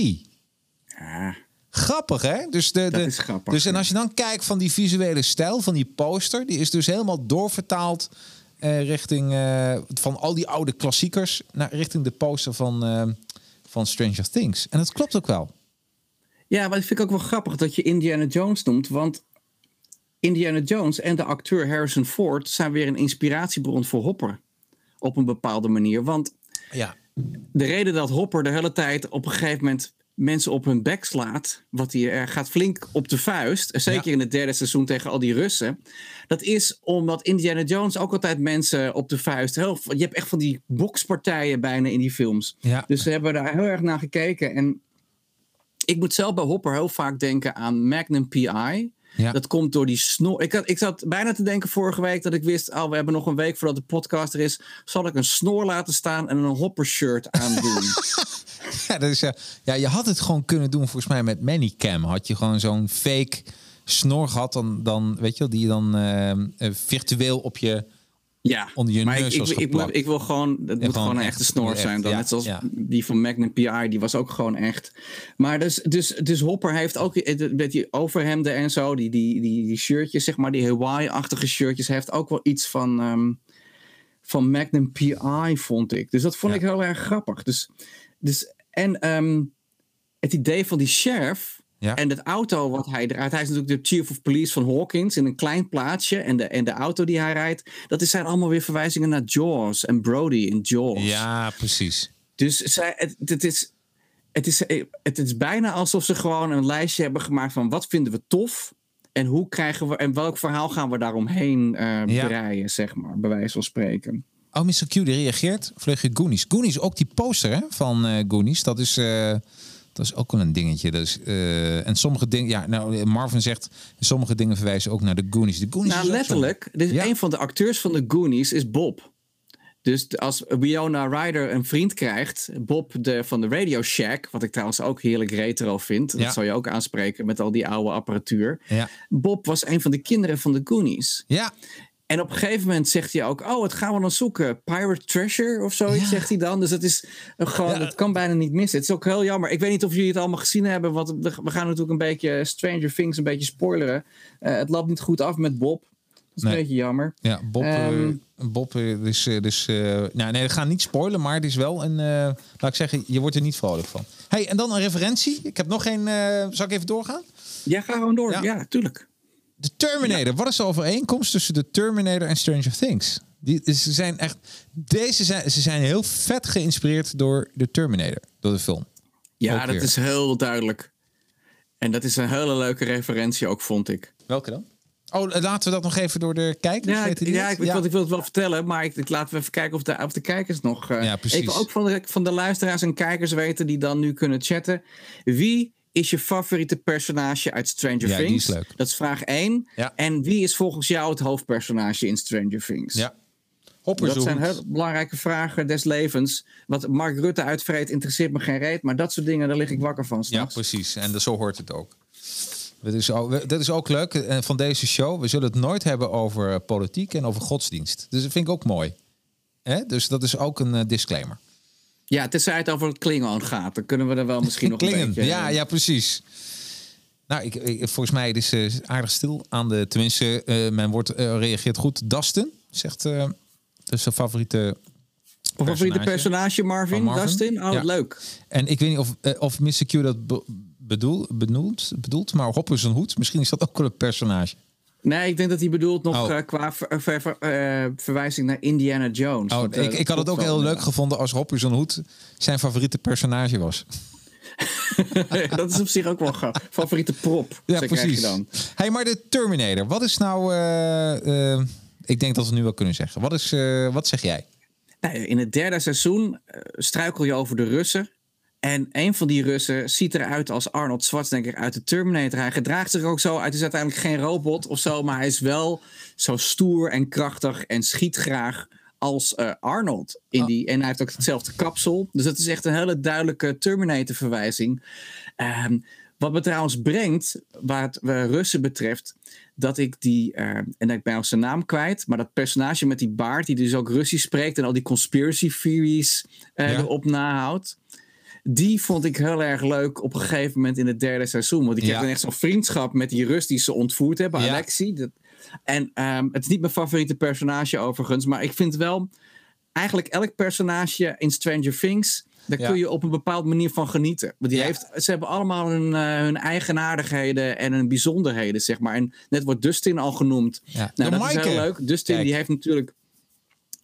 Speaker 2: ja.
Speaker 3: Grappig, hè? Dus, de,
Speaker 2: is grappig,
Speaker 3: dus en als je dan kijkt van die visuele stijl van die poster, die is dus helemaal doorvertaald eh, richting eh, van al die oude klassiekers naar richting de poster van, eh, van Stranger Things. En dat klopt ook wel.
Speaker 2: Ja, maar ik vind ik ook wel grappig dat je Indiana Jones noemt. Want Indiana Jones en de acteur Harrison Ford zijn weer een inspiratiebron voor Hopper. Op een bepaalde manier. Want
Speaker 3: Ja.
Speaker 2: de reden dat Hopper de hele tijd op een gegeven moment mensen op hun bek slaat. Wat hij er gaat flink op de vuist. Zeker
Speaker 3: Ja.
Speaker 2: in het derde seizoen tegen al die Russen. Dat is omdat Indiana Jones ook altijd mensen op de vuist. Heel, je hebt echt van die bokspartijen bijna in die films.
Speaker 3: Ja.
Speaker 2: Dus ze hebben daar heel erg naar gekeken. En ik moet zelf bij Hopper heel vaak denken aan Magnum PI.
Speaker 3: Ja.
Speaker 2: Dat komt door die snor. Ik, had, ik zat bijna te denken vorige week dat ik wist... oh, we hebben nog een week voordat de podcast er is. Zal ik een snor laten staan en een Hopper shirt aandoen?
Speaker 3: Ja, dat is, eh, ja, je had het gewoon kunnen doen volgens mij met Manicam. Had je gewoon zo'n fake snor gehad, dan, dan weet je wel, die je dan eh, eh, virtueel op je...
Speaker 2: ja,
Speaker 3: Onder je
Speaker 2: maar
Speaker 3: neus
Speaker 2: ik,
Speaker 3: was
Speaker 2: ik, ik, ik wil gewoon... Het moet
Speaker 3: gewoon
Speaker 2: een
Speaker 3: echt,
Speaker 2: echte snor
Speaker 3: echt,
Speaker 2: zijn. Dan.
Speaker 3: ja,
Speaker 2: Net zoals
Speaker 3: ja.
Speaker 2: die van Magnum PI, die was ook gewoon echt. Maar dus, dus, dus Hopper heeft ook met die overhemden en zo... die, die, die, die shirtjes, zeg maar, die Hawaii-achtige shirtjes... heeft ook wel iets van... ehm, van Magnum PI, vond ik. Dus dat vond ik heel erg grappig. Dus, dus, en ehm, het idee van die sheriff
Speaker 3: Ja.
Speaker 2: en het auto wat hij eruit... Hij is natuurlijk de chief of police van Hawkins in een klein plaatsje. En de, en de auto die hij rijdt, dat is- zijn allemaal weer verwijzingen naar Jaws en Brody in Jaws.
Speaker 3: Ja, precies.
Speaker 2: Dus zij, het, het, is, het, is, het is bijna alsof ze gewoon een lijstje hebben gemaakt van wat vinden we tof... En hoe krijgen we en welk verhaal gaan we daaromheen eh
Speaker 3: Ja.
Speaker 2: breien, zeg maar, bij wijze van spreken.
Speaker 3: Oh, Mr. Q die reageert. Vleugje Goonies. Goonies, ook die poster hè, van eh Goonies. Dat is, eh, dat is ook wel een dingetje. Dat is, eh, en sommige dingen... Ja, nou, Marvin zegt... Sommige dingen verwijzen ook naar de Goonies. De Goonies
Speaker 2: Nou,
Speaker 3: is
Speaker 2: letterlijk. Dus
Speaker 3: Ja.
Speaker 2: een van de acteurs van de Goonies is Bob. Dus als Winona Ryder een vriend krijgt, Bob de, van de Radio Shack, wat ik trouwens ook heerlijk retro vind,
Speaker 3: Ja.
Speaker 2: dat zou je ook aanspreken met al die oude apparatuur.
Speaker 3: Ja.
Speaker 2: Bob was een van de kinderen van de Goonies.
Speaker 3: ja,
Speaker 2: En op een gegeven moment zegt hij ook: Oh, wat gaan we dan zoeken? Pirate Treasure of zoiets,
Speaker 3: Ja.
Speaker 2: zegt hij dan. Dus het is gewoon,
Speaker 3: Ja.
Speaker 2: dat kan bijna niet missen. Het is ook heel jammer. Ik weet niet of jullie het allemaal gezien hebben, want we gaan natuurlijk een beetje Stranger Things een beetje spoileren. Eh, het loopt niet goed af met Bob. is een beetje jammer.
Speaker 3: Ja, Bob,
Speaker 2: Ehm.
Speaker 3: Bob eh, dus, eh, dus eh, nou, nee, we gaan niet spoilen, maar het is wel een, laat ik zeggen, je wordt er niet vrolijk van. Hey, en dan een referentie. Ik heb nog geen, zal ik even doorgaan?
Speaker 2: Ja, ga gewoon door.
Speaker 3: Ja.
Speaker 2: Ja, tuurlijk.
Speaker 3: De Terminator. Wat is de overeenkomst tussen de Terminator en Stranger Things? Die, ze zijn echt, deze zijn, ze zijn heel vet geïnspireerd door de Terminator, door de film.
Speaker 2: Ja,
Speaker 3: Ook
Speaker 2: dat
Speaker 3: weer.
Speaker 2: is heel duidelijk. En dat is een hele leuke referentie ook, vond ik.
Speaker 3: Welke dan? Oh, laten we dat nog even door de kijkers.
Speaker 2: Ja, ik,
Speaker 3: weten die
Speaker 2: ja, ik, Want ik wil het wel vertellen, maar ik, ik laten we even kijken of de, of de kijkers nog... eh,
Speaker 3: Ja, precies.
Speaker 2: Ik wil ook van de, van de luisteraars en kijkers weten die dan nu kunnen chatten. Wie is je favoriete personage uit Stranger
Speaker 3: Ja, die
Speaker 2: Things?
Speaker 3: is leuk.
Speaker 2: Dat is vraag 1.
Speaker 3: Ja.
Speaker 2: En wie is volgens jou het hoofdpersonage in Stranger Things?
Speaker 3: Ja.
Speaker 2: Dat zijn heel belangrijke vragen des levens. Wat Mark Rutte uitvreet interesseert me geen reet. Maar dat soort dingen, daar lig ik wakker van
Speaker 3: Ja, precies. En zo hoort het ook. Dat is ook, dat is ook leuk eh, van deze show. We zullen het nooit hebben over eh, politiek en over godsdienst. Dus dat vind ik ook mooi. Hè? Dus dat is ook een eh, disclaimer.
Speaker 2: Ja, tenzij het over het Klingon gaat. Dan kunnen we er wel misschien nog een beetje...
Speaker 3: Ja, ja, precies. Nou, ik, ik- volgens mij is het eh, aardig stil aan de... Tenminste, eh, men wordt, eh, reageert goed. Dustin zegt... dat is zijn favoriete...
Speaker 2: Of favoriete personage, Marvin? Dustin? Oh,
Speaker 3: Ja.
Speaker 2: leuk.
Speaker 3: En ik weet niet of, of Mr. Q dat be- bedoel, bedoelt, bedoelt, maar Hopper zijn hoed, misschien is dat ook wel een personage.
Speaker 2: Nee, ik denk dat hij bedoelt nog
Speaker 3: Oh.
Speaker 2: eh, qua ver- ver- ver- eh, verwijzing naar Indiana Jones.
Speaker 3: Oh,
Speaker 2: eh,
Speaker 3: ik, ik had het ook heel leuk gevonden als zijn hoed zijn favoriete personage was.
Speaker 2: dat is op zich ook wel gaaf. Favoriete prop.
Speaker 3: Ja, precies.
Speaker 2: Dan.
Speaker 3: Hey, maar de Terminator, wat is nou... eh, eh, ik denk dat we het nu wel kunnen zeggen. Wat, is, eh, wat zeg jij?
Speaker 2: Nou, in het derde seizoen eh, struikel je over de Russen. En een van die Russen ziet eruit als Arnold Schwarzenegger uit de Terminator. Hij gedraagt zich ook zo. Het is uiteindelijk geen robot of zo, maar hij is wel zo stoer en krachtig en schiet graag als eh, Arnold. In
Speaker 3: Oh.
Speaker 2: die, en hij heeft ook hetzelfde kapsel. Dus dat is echt een hele duidelijke Terminator-verwijzing. Ehm, wat me trouwens brengt, het eh, Russen betreft, dat ik die, eh, en ik ben al zijn naam kwijt, maar dat personage met die baard, die dus ook Russisch spreekt en al die conspiracy theories
Speaker 3: Ja.
Speaker 2: erop nahoudt. Die vond ik heel erg leuk op een gegeven moment in het derde seizoen. Want ik
Speaker 3: Ja.
Speaker 2: heb dan echt zo'n vriendschap met die Rus die ze ontvoerd hebben,
Speaker 3: Ja.
Speaker 2: Alexi. Dat, en ehm, het is niet mijn favoriete personage overigens, maar ik vind wel eigenlijk elk personage in Stranger Things, daar
Speaker 3: Ja.
Speaker 2: kun je op een bepaalde manier van genieten. Want die
Speaker 3: Ja.
Speaker 2: heeft, ze hebben allemaal hun, eh, hun eigenaardigheden en hun bijzonderheden, zeg maar. En net wordt Dustin al genoemd.
Speaker 3: Ja.
Speaker 2: Nou, dat is heel leuk. Dustin
Speaker 3: Kijk.
Speaker 2: die heeft natuurlijk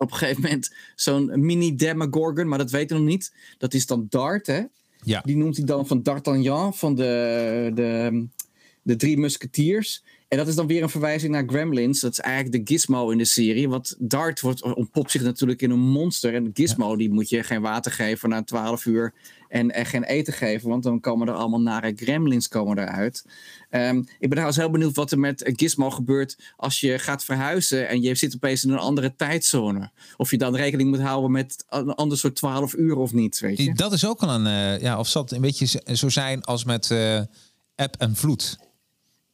Speaker 2: op een gegeven moment zo'n mini Demogorgon, maar dat weten we nog niet. Dat is dan Dart, hè?
Speaker 3: Ja.
Speaker 2: Die noemt hij dan van D'Artagnan van de, de, de drie musketiers. En dat is dan weer een verwijzing naar Gremlins. Dat is eigenlijk de gizmo in de serie. Want Dart wordt, ontpopt zich natuurlijk in een monster. En gizmo die moet je geen water geven na 12 uur. En, en geen eten geven. Want dan komen er allemaal nare gremlins komen eruit. Ehm, ik ben trouwens heel benieuwd wat er met Gizmo gebeurt als je gaat verhuizen en je zit opeens in een andere tijdzone. Of je dan rekening moet houden met een ander soort 12 uur of niet, weet je?
Speaker 3: Dat is ook wel een... eh, ja, of zal het een beetje zo zijn als met eh eb en vloed?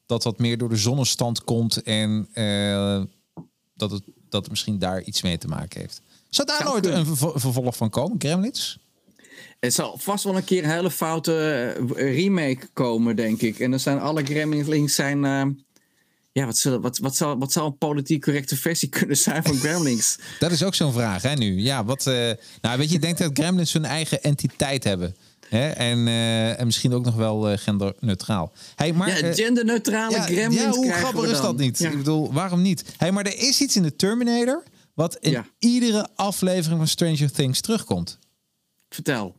Speaker 3: Dat dat meer door de zonnestand komt en eh, dat, het, dat het misschien daar iets mee te maken heeft. Zou daar
Speaker 2: Zou
Speaker 3: nooit
Speaker 2: kunnen.
Speaker 3: een vervo- vervolg van komen, Gremlins?
Speaker 2: Er zal vast wel een keer een hele foute eh, remake komen, denk ik. En dan zijn alle Gremlins zijn. eh, ja, wat, zullen, wat, wat, zal, wat zou een politiek correcte versie kunnen zijn van Gremlins?
Speaker 3: Dat is ook zo'n vraag, hè, nu. Ja, wat... nou, weet je, ik denk dat Gremlins hun eigen entiteit hebben. Hè? En, eh, en misschien ook nog wel eh, genderneutraal. Hey, maar,
Speaker 2: ja,
Speaker 3: eh,
Speaker 2: genderneutrale
Speaker 3: ja,
Speaker 2: Gremlins.
Speaker 3: ja, hoe grappig is dat niet?
Speaker 2: Ja.
Speaker 3: Ik bedoel, waarom niet? Hey, maar er is iets in de Terminator... wat in
Speaker 2: Ja.
Speaker 3: iedere aflevering van Stranger Things terugkomt.
Speaker 2: Vertel.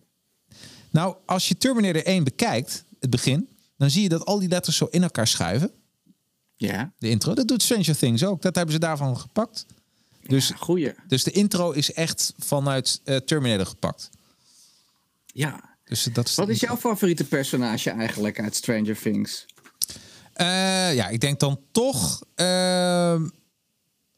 Speaker 3: Nou, als je Terminator 1 bekijkt, het begin... dan zie je dat al die letters zo in elkaar schuiven.
Speaker 2: Ja,
Speaker 3: De intro. Dat doet Stranger Things ook. Dat hebben ze daarvan gepakt. Dus,
Speaker 2: goeie.
Speaker 3: dus de intro is echt vanuit Terminator gepakt.
Speaker 2: Ja.
Speaker 3: Dus dat is
Speaker 2: Wat is jouw favoriete personage eigenlijk uit Stranger Things?
Speaker 3: Eh, ja, ik denk dan toch ehm,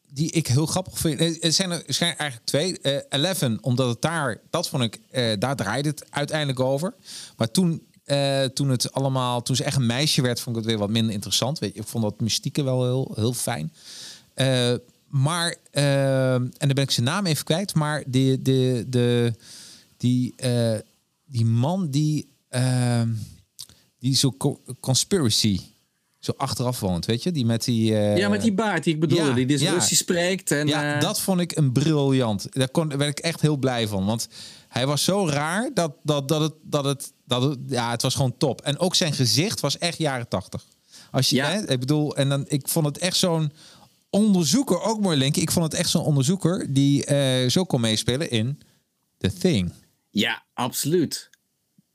Speaker 3: die ik heel grappig vind. Eh, Er zijn er, er zijn eigenlijk twee. Eh, Eleven, omdat het daar, dat vond ik, daar draaide het uiteindelijk over. Maar toen, toen het allemaal, toen ze echt een meisje werd, vond ik het weer wat minder interessant. Weet je, ik vond dat mystieke wel heel, heel fijn. Maar, eh, en dan ben ik zijn naam even kwijt, maar de, de, de, die, die man die, eh, die zo co- conspiracy zo achteraf woont, weet je? Die met die... eh,
Speaker 2: ja, met die baard die ik bedoelde,
Speaker 3: ja,
Speaker 2: die dus
Speaker 3: ja.
Speaker 2: Russisch spreekt. En,
Speaker 3: Ja,
Speaker 2: eh,
Speaker 3: dat vond ik een briljant. Daar, kon, daar werd ik echt heel blij van. Want hij was zo raar dat, dat, dat, het, dat, het, dat het... Ja, het was gewoon top. En ook zijn gezicht was echt jaren tachtig. Als je,
Speaker 2: Ja.
Speaker 3: hè, ik bedoel, en dan, ik vond het echt zo'n onderzoeker, ook mooi Link. Ik vond het echt zo'n onderzoeker die eh, zo kon meespelen in The Thing.
Speaker 2: Ja, absoluut.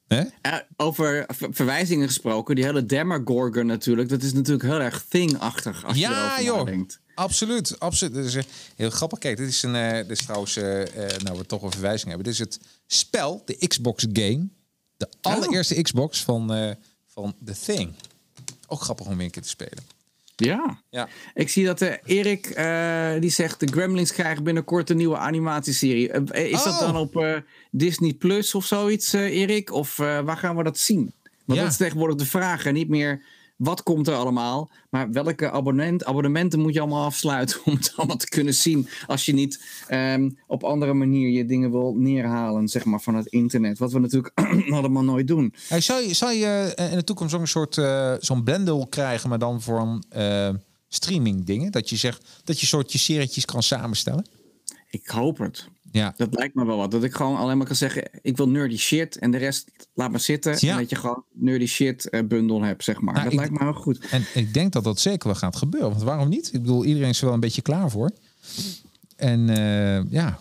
Speaker 2: Eh, over ver- verwijzingen gesproken, die hele Demogorgon natuurlijk, dat is natuurlijk heel erg thing-achtig als je
Speaker 3: Ja,
Speaker 2: erover
Speaker 3: joh.
Speaker 2: nadenkt.
Speaker 3: Absoluut, absoluut. Dit is heel grappig. Kijk, dit is een, eh, dit is trouwens, eh, eh, nou we toch een verwijzing hebben. Dit is het spel, de Xbox game, de allereerste Xbox van, van The Thing. Ook grappig om weer een keer te spelen.
Speaker 2: Ja.
Speaker 3: Ja.
Speaker 2: Ik zie dat eh, Erik, eh, die zegt de Gremlins krijgen binnenkort een nieuwe animatieserie. Eh, is dat
Speaker 3: Oh.
Speaker 2: dan op eh, Disney Plus of zoiets, Erik? Of waar gaan we dat zien? Want
Speaker 3: Ja.
Speaker 2: dat is tegenwoordig de vraag. En niet meer wat komt er allemaal, maar welke abonnent, abonnementen moet je allemaal afsluiten om het allemaal te kunnen zien. Als je niet ehm, op andere manier je dingen wil neerhalen, zeg maar, van het internet. Wat we natuurlijk allemaal nooit doen.
Speaker 3: Hey, zou, je, zou je eh, in de toekomst een soort eh, zo'n blendel krijgen, maar dan voor een eh, streaming dingen? Dat je zegt dat je soort je serietjes kan samenstellen?
Speaker 2: Ik hoop het.
Speaker 3: Ja.
Speaker 2: Dat lijkt me wel wat. Dat ik gewoon alleen maar kan zeggen: ik wil nerdy shit en de rest laat maar zitten.
Speaker 3: Ja.
Speaker 2: En dat je gewoon nerdy shit eh, bundel hebt, zeg maar.
Speaker 3: Nou,
Speaker 2: dat lijkt me heel goed.
Speaker 3: En ik denk dat dat zeker wel gaat gebeuren. Want waarom niet? Ik bedoel, iedereen is er wel een beetje klaar voor. En eh, ja,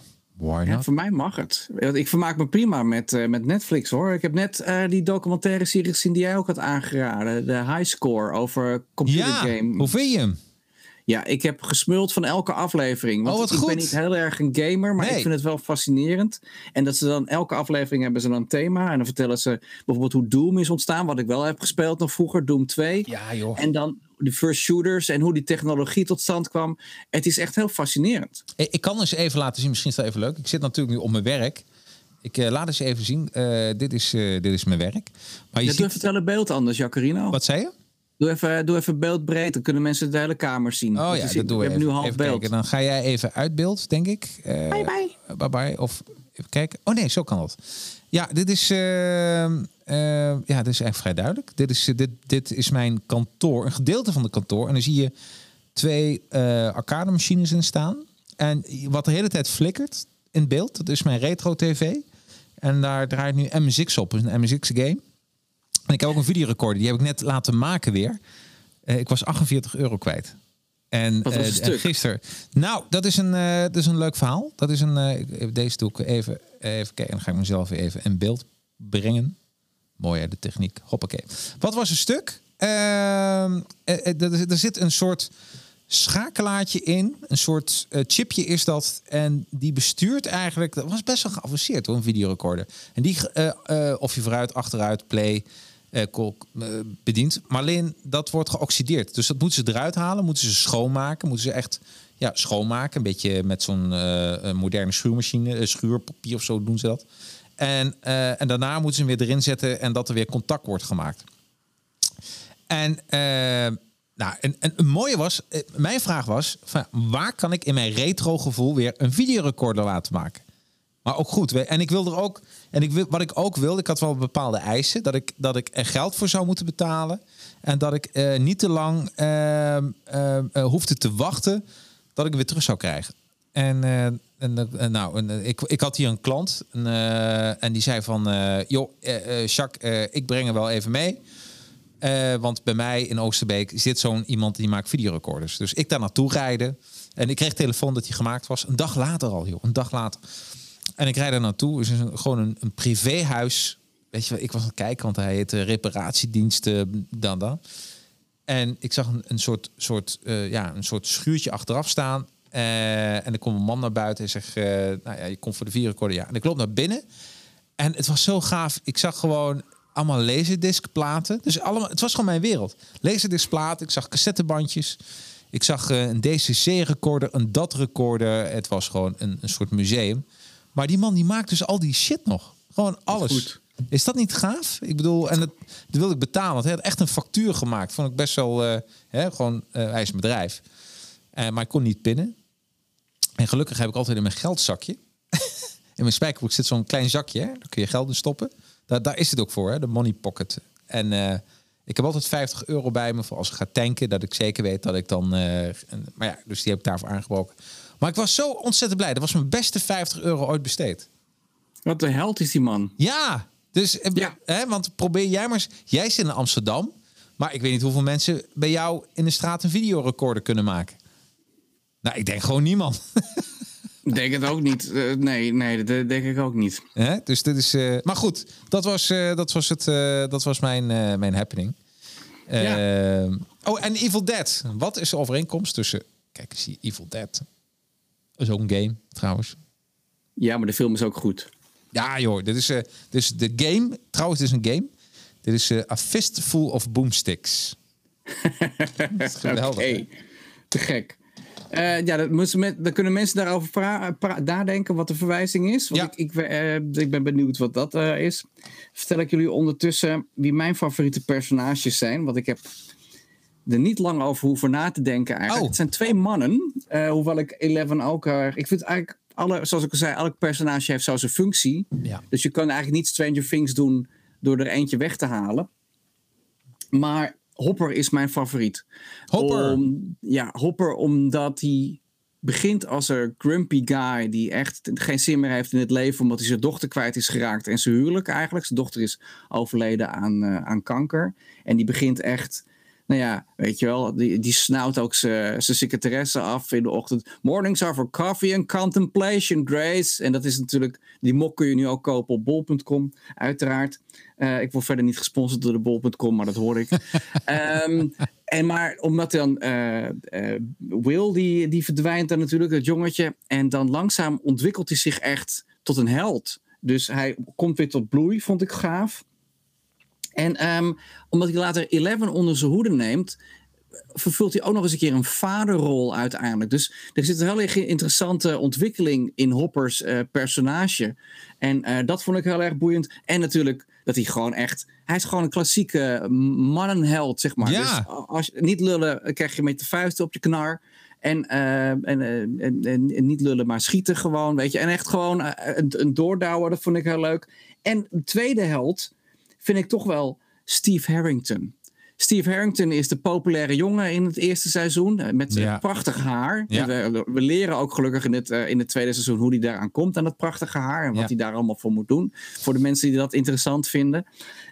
Speaker 2: Ja, voor mij mag het. Ik vermaak me prima met, eh, met Netflix hoor. Ik heb net die documentaire serie gezien die jij ook had aangeraden. De High Score over computer
Speaker 3: Ja,
Speaker 2: game.
Speaker 3: hoe vind je hem?
Speaker 2: Ja, ik heb gesmuld van elke aflevering. Want
Speaker 3: Oh, wat
Speaker 2: ik
Speaker 3: goed.
Speaker 2: ben niet heel erg een gamer, maar
Speaker 3: Nee.
Speaker 2: ik vind het wel fascinerend. En dat ze dan elke aflevering hebben ze dan een thema. En dan vertellen ze bijvoorbeeld hoe Doom is ontstaan, wat ik wel heb gespeeld nog vroeger, Doom 2.
Speaker 3: Ja, joh.
Speaker 2: En dan de first shooters en hoe die technologie tot stand kwam. Het is echt heel fascinerend.
Speaker 3: Ik kan eens even laten zien, misschien is dat even leuk. Ik zit natuurlijk nu op mijn werk. Ik eh, laat eens even zien. Eh, dit, is, eh, dit is mijn werk. Maar je
Speaker 2: doe
Speaker 3: ziet...
Speaker 2: het beeld anders, Jacarino.
Speaker 3: Wat zei je?
Speaker 2: Doe even, doe even beeldbreed, dan kunnen mensen de hele kamer zien.
Speaker 3: Oh ja, dat We even.
Speaker 2: hebben nu half
Speaker 3: even
Speaker 2: beeld.
Speaker 3: kijken. Dan ga jij even uit beeld, denk ik. Eh,
Speaker 2: Bye bye.
Speaker 3: Bye bye. Of even kijken. Oh nee, zo kan dat. Ja, dit is, eh, ja, dit is eigenlijk vrij duidelijk. Dit is, dit, dit is mijn kantoor, een gedeelte van de kantoor. En dan zie je twee eh arcade machines in staan. En wat de hele tijd flikkert in beeld, dat is mijn retro tv. En daar draait nu MSX op, een MSX game. En ik heb ook een videorecorder, die heb ik net laten maken weer. Eh, ik was 48 euro kwijt. En
Speaker 2: Wat was
Speaker 3: eh, gisteren. Nou, dat is een, eh, dat is een leuk verhaal. Dat is een. deze doe ik even, even kijken. Dan ga ik mezelf weer even in beeld brengen. Mooi hè, de techniek. Hoppakee. Wat was een stuk? Ehm, eh, eh, er, zit een soort schakelaartje in. Een soort chipje is dat. En die bestuurt eigenlijk. Dat was best wel geavanceerd hoor, een videorecorder. En die, of je vooruit, achteruit, play. Eh, kol- eh, bedient. Maar alleen dat wordt geoxideerd. Dus dat moeten ze eruit halen, moeten ze schoonmaken, moeten ze echt ja, schoonmaken. Een beetje met zo'n eh, moderne schuurmachine, schuurpapier of zo doen ze dat. En, en daarna moeten ze hem weer erin zetten en dat er weer contact wordt gemaakt. En, nou, en, en een mooie was, mijn vraag was, van, waar kan ik in mijn retro gevoel weer een videorecorder laten maken? Maar ook goed. En ik wil er ook. En ik wat ik ook wilde, ik had wel bepaalde eisen. Dat ik, dat ik er geld voor zou moeten betalen. En dat ik eh, niet te lang ehm, ehm, eh, hoefde te wachten. Dat ik weer terug zou krijgen. En, eh, en, nou, en, ik, ik had hier een klant. En, en die zei van. joh, Jacques, ik breng er wel even mee. Want bij mij in Oosterbeek zit zo'n iemand die maakt videorecorders. Dus ik daar naartoe rijden. En ik kreeg telefoon dat hij gemaakt was. Een dag later al, joh. Een dag later. En ik rijd daar naartoe. Het is gewoon een, een privéhuis. Weet je ik was aan het kijken, want hij heet uh, reparatiediensten, dan dan. En ik zag een, soort, soort, uh, ja, een soort schuurtje achteraf staan. Uh, en er komt een man naar buiten en zegt, nou ja, je komt voor de videorecorder. Ja. En ik loop naar binnen. En het was zo gaaf. Ik zag gewoon allemaal laserdiscplaten. Dus allemaal, het was gewoon mijn wereld. Laserdiscplaten, ik zag cassettebandjes. Ik zag een DCC-recorder, een DAT-recorder. Het was gewoon een, een soort museum. Maar die man die maakt dus al die shit nog. Gewoon alles. Goed. Is dat niet gaaf? Ik bedoel, en dat, dat wilde ik betalen. Want hij had echt een factuur gemaakt. Vond ik best wel, uh, hè, gewoon, uh, hij is een bedrijf. Uh, maar ik kon niet pinnen. En gelukkig heb ik altijd in mijn geldzakje. in mijn spijkerbroek zit zo'n klein zakje. Hè? Daar kun je geld in stoppen. Daar, daar is het ook voor, hè? de money pocket. En, Ik heb altijd 50 euro bij me voor als ik ga tanken. Dat ik zeker weet dat ik dan... eh, maar ja, dus die heb ik daarvoor aangebroken. Maar ik was zo ontzettend blij. Dat was mijn beste 50 euro ooit besteed.
Speaker 2: Wat de held is die man.
Speaker 3: Ja, dus eh,
Speaker 2: Ja.
Speaker 3: Hè, want probeer jij maar eens. Jij zit in Amsterdam, maar ik weet niet hoeveel mensen bij jou in de straat een videorecorder kunnen maken. Nou, ik denk gewoon niemand.
Speaker 2: Ik denk het ook niet. Eh, nee, nee, dat denk ik ook niet.
Speaker 3: Hè? Dus dit is. eh, maar goed, dat was, dat was, het, dat was mijn, mijn happening. Oh, en Evil Dead. Wat is de overeenkomst tussen. Kijk eens hier, Evil Dead. Dat is ook een game, trouwens.
Speaker 2: Ja, maar de film is ook goed.
Speaker 3: Ja, joh. Dit is, dus de game. Trouwens, dit is een game. Dit is eh, A Fistful of Boomsticks. Dat geweldig.
Speaker 2: Te gek. Eh, ja, dat met, dan kunnen mensen daarover pra- pra- nadenken wat de verwijzing is. Want
Speaker 3: Ja.
Speaker 2: ik, ik, ik ben benieuwd wat dat is. Vertel ik jullie ondertussen wie mijn favoriete personages zijn. Want ik heb er niet lang over hoeven na te denken eigenlijk.
Speaker 3: Oh.
Speaker 2: Het zijn twee mannen. eh, hoewel ik Eleven ook... eh, ik vind eigenlijk, alle, zoals ik al zei, elk personage heeft zo zijn functie.
Speaker 3: Ja.
Speaker 2: Dus je kan eigenlijk niet Stranger Things doen door er eentje weg te halen. Maar Hopper is mijn favoriet.
Speaker 3: Hopper.
Speaker 2: Om, ja, Hopper omdat hij begint als een grumpy guy die echt geen zin meer heeft in het leven omdat hij zijn dochter kwijt is geraakt en zijn huwelijk eigenlijk. Zijn dochter is overleden aan, eh, aan kanker. En die begint echt, nou ja, weet je wel, die, die snauwt ook zijn secretaresse af in de ochtend. Mornings are for coffee and contemplation, Grace. En dat is natuurlijk, die mok kun je nu ook kopen op bol.com, uiteraard. Eh, ik word verder niet gesponsord door de bol.com, maar dat hoor ik. Ehm, en maar omdat dan eh, eh, Will, die, die verdwijnt dan natuurlijk, het jongetje. En dan langzaam ontwikkelt hij zich echt tot een held. Dus hij komt weer tot bloei, vond ik gaaf. En ehm, omdat hij later Eleven onder zijn hoede neemt, vervult hij ook nog eens een keer een vaderrol uiteindelijk. Dus er zit een heel erg interessante ontwikkeling in Hoppers eh, personage. En eh, dat vond ik heel erg boeiend. En natuurlijk dat hij gewoon echt... Hij is gewoon een klassieke mannenheld, zeg maar.
Speaker 3: Ja.
Speaker 2: Dus als je niet lullen, dan krijg je met de vuisten op je knar. En, eh, en, eh, en, niet lullen, maar schieten gewoon, weet je. En echt gewoon eh, een, een doordouwer, dat vond ik heel leuk. En de tweede held vind ik toch wel Steve Harrington. Steve Harrington is de populaire jongen in het eerste seizoen. eh, Met zijn
Speaker 3: Ja.
Speaker 2: prachtig haar.
Speaker 3: Ja.
Speaker 2: En We, we leren ook gelukkig in het, eh, in het tweede seizoen hoe hij daaraan komt. Aan dat prachtige haar. En wat
Speaker 3: Ja.
Speaker 2: hij daar allemaal voor moet doen. Voor de mensen die dat interessant vinden.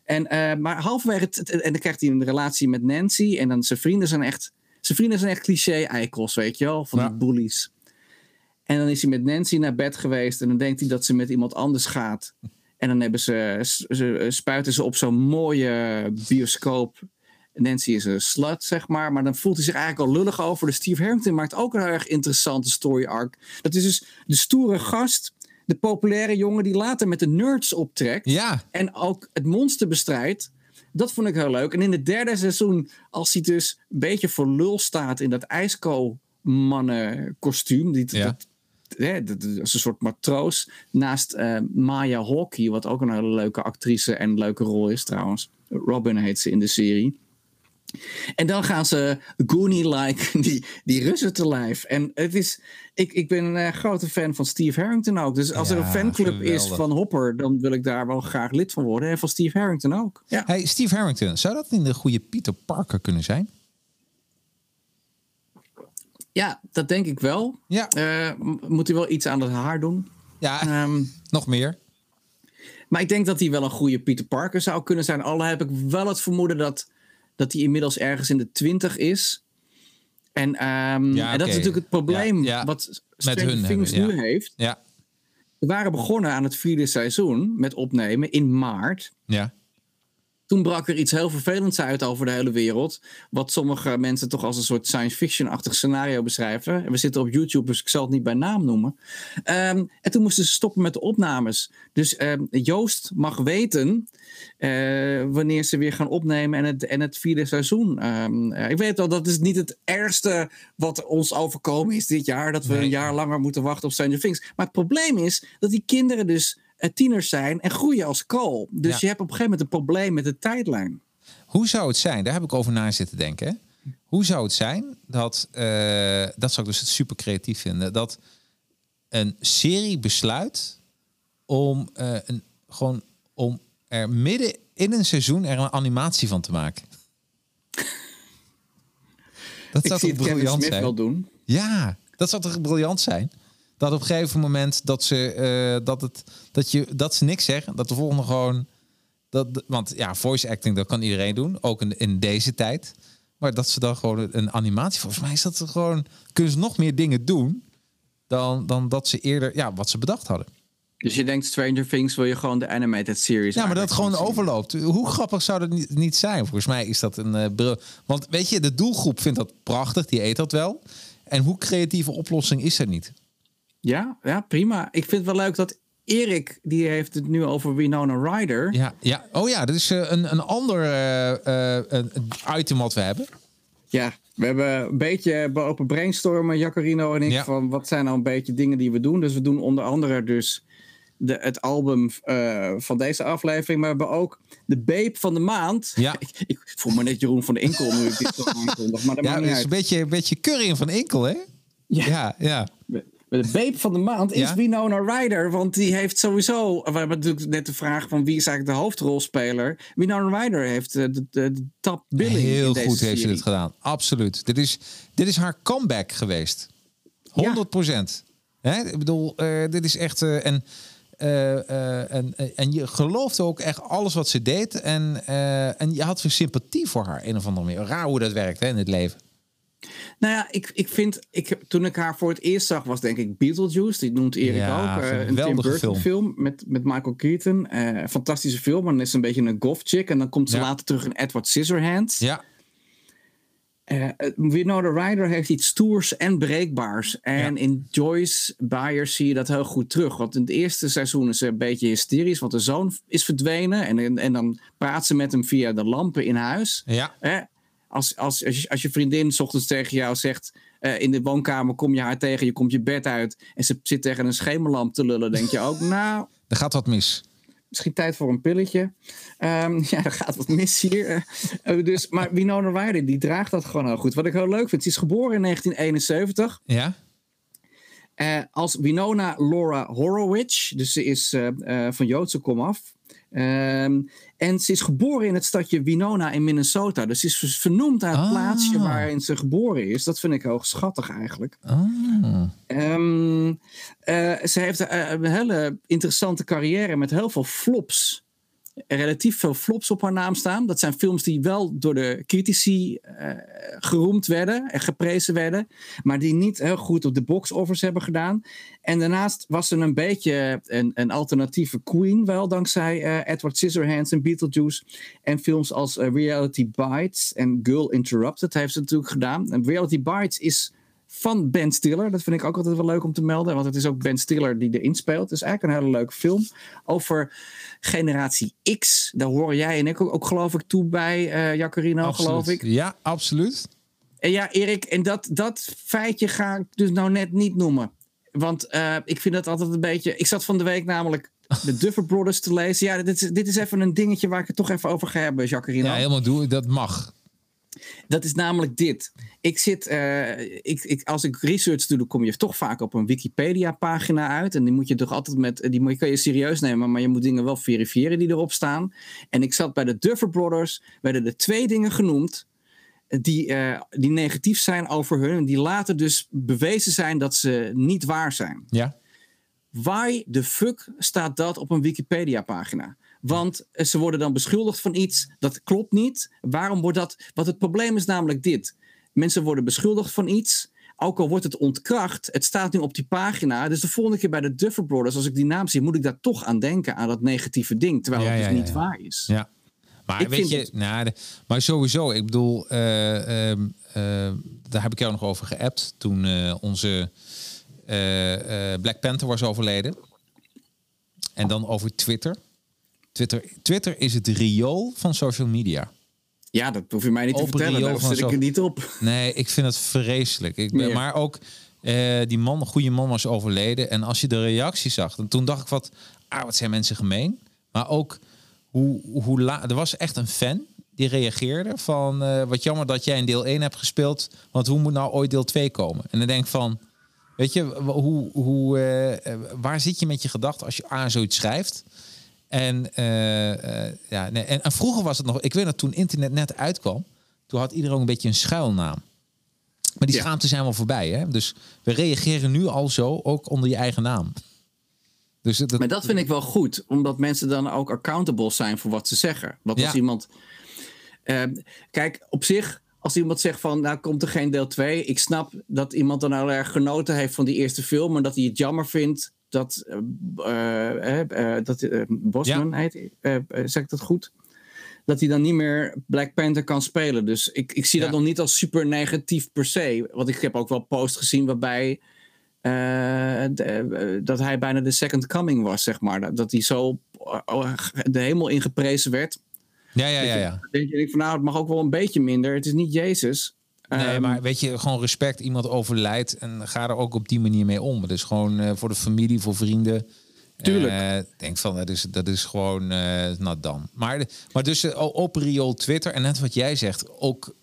Speaker 2: En, eh, maar halverwege... Het, en dan krijgt hij een relatie met Nancy. En dan zijn vrienden zijn echt... Zijn vrienden zijn echt cliché-eikels, weet je wel. Van die bullies. En dan is hij met Nancy naar bed geweest. En dan denkt hij dat ze met iemand anders gaat. En dan hebben ze, ze, spuiten ze op zo'n mooie bioscoop. Nancy is een slut, zeg maar. Maar dan voelt hij zich eigenlijk al lullig over. Dus Steve Harrington maakt ook een heel erg interessante story arc. Dat is dus de stoere gast. De populaire jongen die later met de nerds optrekt.
Speaker 3: Ja,
Speaker 2: En ook het monster bestrijdt. Dat vond ik heel leuk. En in het derde seizoen, als hij dus een beetje voor lul staat in dat ijsko-mannen kostuum. Die,
Speaker 3: Ja.
Speaker 2: dat, hè, dat, is een soort matroos. Naast eh, Maya Hawkey, wat ook een hele leuke actrice en een leuke rol is trouwens. Robin heet ze in de serie. En dan gaan ze Goonie-like die, die Russen te lijf. En het is, ik, ik ben een eh, grote fan van Steve Harrington ook. Dus als er een fanclub is van Hopper, dan wil ik daar wel graag lid van worden. En van Steve Harrington ook. Ja.
Speaker 3: Hey, Steve Harrington, zou dat niet de goede Peter Parker kunnen zijn?
Speaker 2: Ja, dat denk ik wel.
Speaker 3: Ja,
Speaker 2: Eh, moet hij wel iets aan het haar doen.
Speaker 3: ja
Speaker 2: Ehm,
Speaker 3: nog meer.
Speaker 2: maar ik denk dat hij wel een goede Peter Parker zou kunnen zijn. Al heb ik wel het vermoeden dat, dat hij inmiddels ergens in de twintig is. En, ehm,
Speaker 3: Ja,
Speaker 2: en dat is natuurlijk het probleem
Speaker 3: Ja, ja.
Speaker 2: wat Stranger Things nu heeft.
Speaker 3: Ja,
Speaker 2: We waren begonnen aan het vierde seizoen met opnemen in maart.
Speaker 3: ja.
Speaker 2: Toen brak er iets heel vervelends uit over de hele wereld. Wat sommige mensen toch als een soort science fiction-achtig scenario beschrijven. En we zitten op YouTube, dus ik zal het niet bij naam noemen. Ehm, en toen moesten ze stoppen met de opnames. Dus ehm, Joost mag weten eh, wanneer ze weer gaan opnemen en het, en het vierde seizoen. Ehm, eh, ik weet wel, dat is niet het ergste wat ons overkomen is dit jaar. Dat we
Speaker 3: Nee.
Speaker 2: een jaar langer moeten wachten op Stranger Things. Maar het probleem is dat die kinderen dus tieners zijn en groeien als kool. Dus
Speaker 3: Ja.
Speaker 2: je hebt op een gegeven moment een probleem met de tijdlijn.
Speaker 3: Hoe zou het zijn? Daar heb ik over na zitten denken. hè. Hoe zou het zijn dat, eh, dat zou ik dus super creatief vinden, dat een serie besluit om eh, een, gewoon om er midden in een seizoen er een animatie van te maken. Dat
Speaker 2: Ik
Speaker 3: zou
Speaker 2: zie
Speaker 3: toch briljant
Speaker 2: Smith
Speaker 3: zijn?
Speaker 2: wel doen.
Speaker 3: Ja, dat zou toch briljant zijn? Dat op een gegeven moment dat ze, eh, dat het, dat je, dat ze niks zeggen. Dat de volgende gewoon... Dat, want ja, voice acting, dat kan iedereen doen. Ook in, in deze tijd. Maar dat ze dan gewoon een animatie... Volgens mij is dat gewoon... Kunnen ze nog meer dingen doen... Dan, dan dat ze eerder... Ja, wat ze bedacht hadden.
Speaker 2: Dus je denkt Stranger Things wil je gewoon de animated series
Speaker 3: Ja, maar dat gewoon
Speaker 2: zien.
Speaker 3: overloopt. Hoe grappig zou dat niet, niet zijn? Volgens mij is dat een... eh, bril. Want weet je, de doelgroep vindt dat prachtig. Die eet dat wel. En hoe creatieve oplossing is er niet?
Speaker 2: Ja, ja, prima. Ik vind het wel leuk dat Erik, die heeft het nu over Winona Ryder.
Speaker 3: Ja, ja. Oh ja, dat is eh, een, een ander eh, eh, item wat we hebben.
Speaker 2: Ja, we hebben een beetje open brainstormen, Jacarino en ik,
Speaker 3: Ja.
Speaker 2: van wat zijn nou een beetje dingen die we doen. Dus we doen onder andere dus de, het album van deze aflevering, maar we hebben ook de Babe van de maand.
Speaker 3: Ja.
Speaker 2: Ik, ik voel me net Jeroen van de Inkel nu ik dit zo aankondig, maar dat
Speaker 3: Ja,
Speaker 2: maakt
Speaker 3: dat
Speaker 2: niet
Speaker 3: is een beetje, een beetje curry van Inkel, hè?
Speaker 2: Ja.
Speaker 3: Ja, ja.
Speaker 2: De Babe van de maand is
Speaker 3: Ja?
Speaker 2: Winona Ryder, want die heeft sowieso... We hebben natuurlijk net de vraag van wie is eigenlijk de hoofdrolspeler. Winona Ryder heeft eh, de, de, de top billing
Speaker 3: Heel
Speaker 2: in deze
Speaker 3: goed heeft ze dit gedaan. Absoluut. Dit is, dit is haar comeback geweest. 100 procent. Ik bedoel, eh, dit is echt... eh, en, en, en je geloofde ook echt alles wat ze deed. En, en je had weer sympathie voor haar. Een of andere manier. Raar hoe dat werkt hè, in het leven.
Speaker 2: Nou ja, ik, ik vind, ik, toen ik haar voor het eerst zag, was denk ik Beetlejuice. Die noemt Erik
Speaker 3: Ja,
Speaker 2: ook. eh, een Tim Burton film, met, met Michael Keaton. Eh, fantastische film, maar dan is ze een beetje een goth chick. En dan komt ze
Speaker 3: Ja.
Speaker 2: later terug in Edward Scissorhands.
Speaker 3: Ja,
Speaker 2: eh, Winona Ryder heeft iets stoers en breekbaars. En
Speaker 3: Ja.
Speaker 2: in Joyce Byers zie je dat heel goed terug. Want in het eerste seizoen is ze een beetje hysterisch, want de zoon is verdwenen. En, en, en dan praat ze met hem via de lampen in huis.
Speaker 3: ja.
Speaker 2: Als, als, als, je, als je vriendin 's ochtends tegen jou zegt. eh, in de woonkamer kom je haar tegen, je komt je bed uit. en ze zit tegen een schemerlamp te lullen. denk je ook, nou,
Speaker 3: Er gaat wat mis.
Speaker 2: misschien tijd voor een pilletje. Ehm, ja, er gaat wat mis hier. Eh, dus, maar Winona Ryder, die draagt dat gewoon heel goed. Wat ik heel leuk vind, ze is geboren in 1971.
Speaker 3: Ja?
Speaker 2: eh, als Winona Laura Horowitz. Dus ze is eh, eh, van Joodse komaf. Ehm en ze is geboren in het stadje Winona in Minnesota. Dus ze is vernoemd naar het
Speaker 3: Ah.
Speaker 2: plaatsje waarin ze geboren is. Dat vind ik heel schattig eigenlijk.
Speaker 3: Oh.
Speaker 2: Ehm, eh, ze heeft eh, een hele interessante carrière met heel veel flops. Relatief veel flops op haar naam staan. Dat zijn films die wel door de critici eh, geroemd werden en geprezen werden. Maar die niet heel goed op de box office hebben gedaan. En daarnaast was ze een beetje een, een alternatieve queen. Wel dankzij eh, Edward Scissorhands en Beetlejuice. En films als eh, Reality Bites en Girl Interrupted heeft ze natuurlijk gedaan. En Reality Bites is van Ben Stiller. Dat vind ik ook altijd wel leuk om te melden. Want het is ook Ben Stiller die erin speelt. Het is eigenlijk een hele leuke film. Over generatie X. Daar horen jij en ik ook, ook geloof ik toe bij, eh Jacarino, geloof ik.
Speaker 3: Ja, absoluut.
Speaker 2: En ja, Erik, en dat, dat feitje ga ik dus nou net niet noemen. Want eh, ik vind dat altijd een beetje... Ik zat van de week namelijk de Duffer Brothers te lezen. Ja, dit is, dit is even een dingetje waar ik het toch even over ga hebben, Jacarino.
Speaker 3: Ja, helemaal doen. Dat mag.
Speaker 2: Dat is namelijk dit. Ik zit, eh, ik, ik, als ik research doe, dan kom je toch vaak op een Wikipedia-pagina uit. En die moet je toch altijd met, die moet, je kan je serieus nemen, maar je moet dingen wel verifiëren die erop staan. En ik zat bij de Duffer Brothers, werden er twee dingen genoemd. Die, eh, die negatief zijn over hun. En die later dus bewezen zijn dat ze niet waar zijn.
Speaker 3: Ja.
Speaker 2: Why the fuck staat dat op een Wikipedia-pagina? Want ze worden dan beschuldigd van iets, dat klopt niet. Waarom wordt dat? Want het probleem is namelijk dit. Mensen worden beschuldigd van iets, ook al wordt het ontkracht. Het staat nu op die pagina. Dus de volgende keer bij de Duffer Brothers, als ik die naam zie, moet ik daar toch aan denken, aan dat negatieve ding. Terwijl
Speaker 3: Ja,
Speaker 2: het dus
Speaker 3: ja,
Speaker 2: niet
Speaker 3: ja.
Speaker 2: waar is.
Speaker 3: Ja. Maar
Speaker 2: Ik
Speaker 3: weet je,
Speaker 2: het-
Speaker 3: nou, de- maar sowieso, ik bedoel, eh, ehm, eh, daar heb ik jou nog over geappt toen eh, onze Black Panther was overleden. En dan over Twitter. Twitter. Twitter is het riool van social media.
Speaker 2: Ja, dat hoef je mij niet te vertellen. Daar zit ik er niet op.
Speaker 3: Nee, ik vind het vreselijk. Ik ben. Maar ook eh, die man, goede man, was overleden. En als je de reactie zag, dan toen dacht ik wat, ah, wat zijn mensen gemeen. Maar ook hoe, hoe la, er was echt een fan die reageerde van, eh, wat jammer dat jij in deel 1 hebt gespeeld, want hoe moet nou ooit deel 2 komen? En dan denk ik van, weet je, hoe, hoe, eh, waar zit je met je gedachten als je aan zoiets schrijft? En, eh, eh, ja, nee, en, en vroeger was het nog, ik weet dat toen internet net uitkwam, toen had iedereen een beetje een schuilnaam. Maar die
Speaker 2: Ja.
Speaker 3: schaamte zijn wel voorbij. Hè? Dus we reageren nu al zo, ook onder je eigen naam. Dus dat,
Speaker 2: Maar dat vind ik wel goed, omdat mensen dan ook accountable zijn voor wat ze zeggen. Want
Speaker 3: Ja.
Speaker 2: als iemand. Ehm, kijk, op zich, als iemand zegt van. Nou, komt er geen deel 2. Ik snap dat iemand dan heel erg genoten heeft van die eerste film. Maar dat hij het jammer vindt dat. eh, eh, eh, dat Bosman heet. zeg ik dat goed? Dat hij dan niet meer Black Panther kan spelen. Dus ik, ik zie
Speaker 3: Ja.
Speaker 2: dat nog niet als super negatief per se. Want ik heb ook wel posts gezien waarbij. de- dat hij bijna de second coming was, zeg maar. Dat, dat hij zo eh, de hemel ingeprezen werd.
Speaker 3: ja, ja, ja, ja.
Speaker 2: Dan denk je van nou, het mag ook wel een beetje minder. Het is niet Jezus.
Speaker 3: Nee,
Speaker 2: Ehm,
Speaker 3: maar weet je, gewoon respect. Iemand overlijdt en ga er ook op die manier mee om. Dus gewoon eh, voor de familie, voor vrienden.
Speaker 2: Tuurlijk.
Speaker 3: Eh, Ik denk van, dat is, dat is gewoon not dan. Maar, maar dus eh, op riool Twitter en net wat jij zegt, ook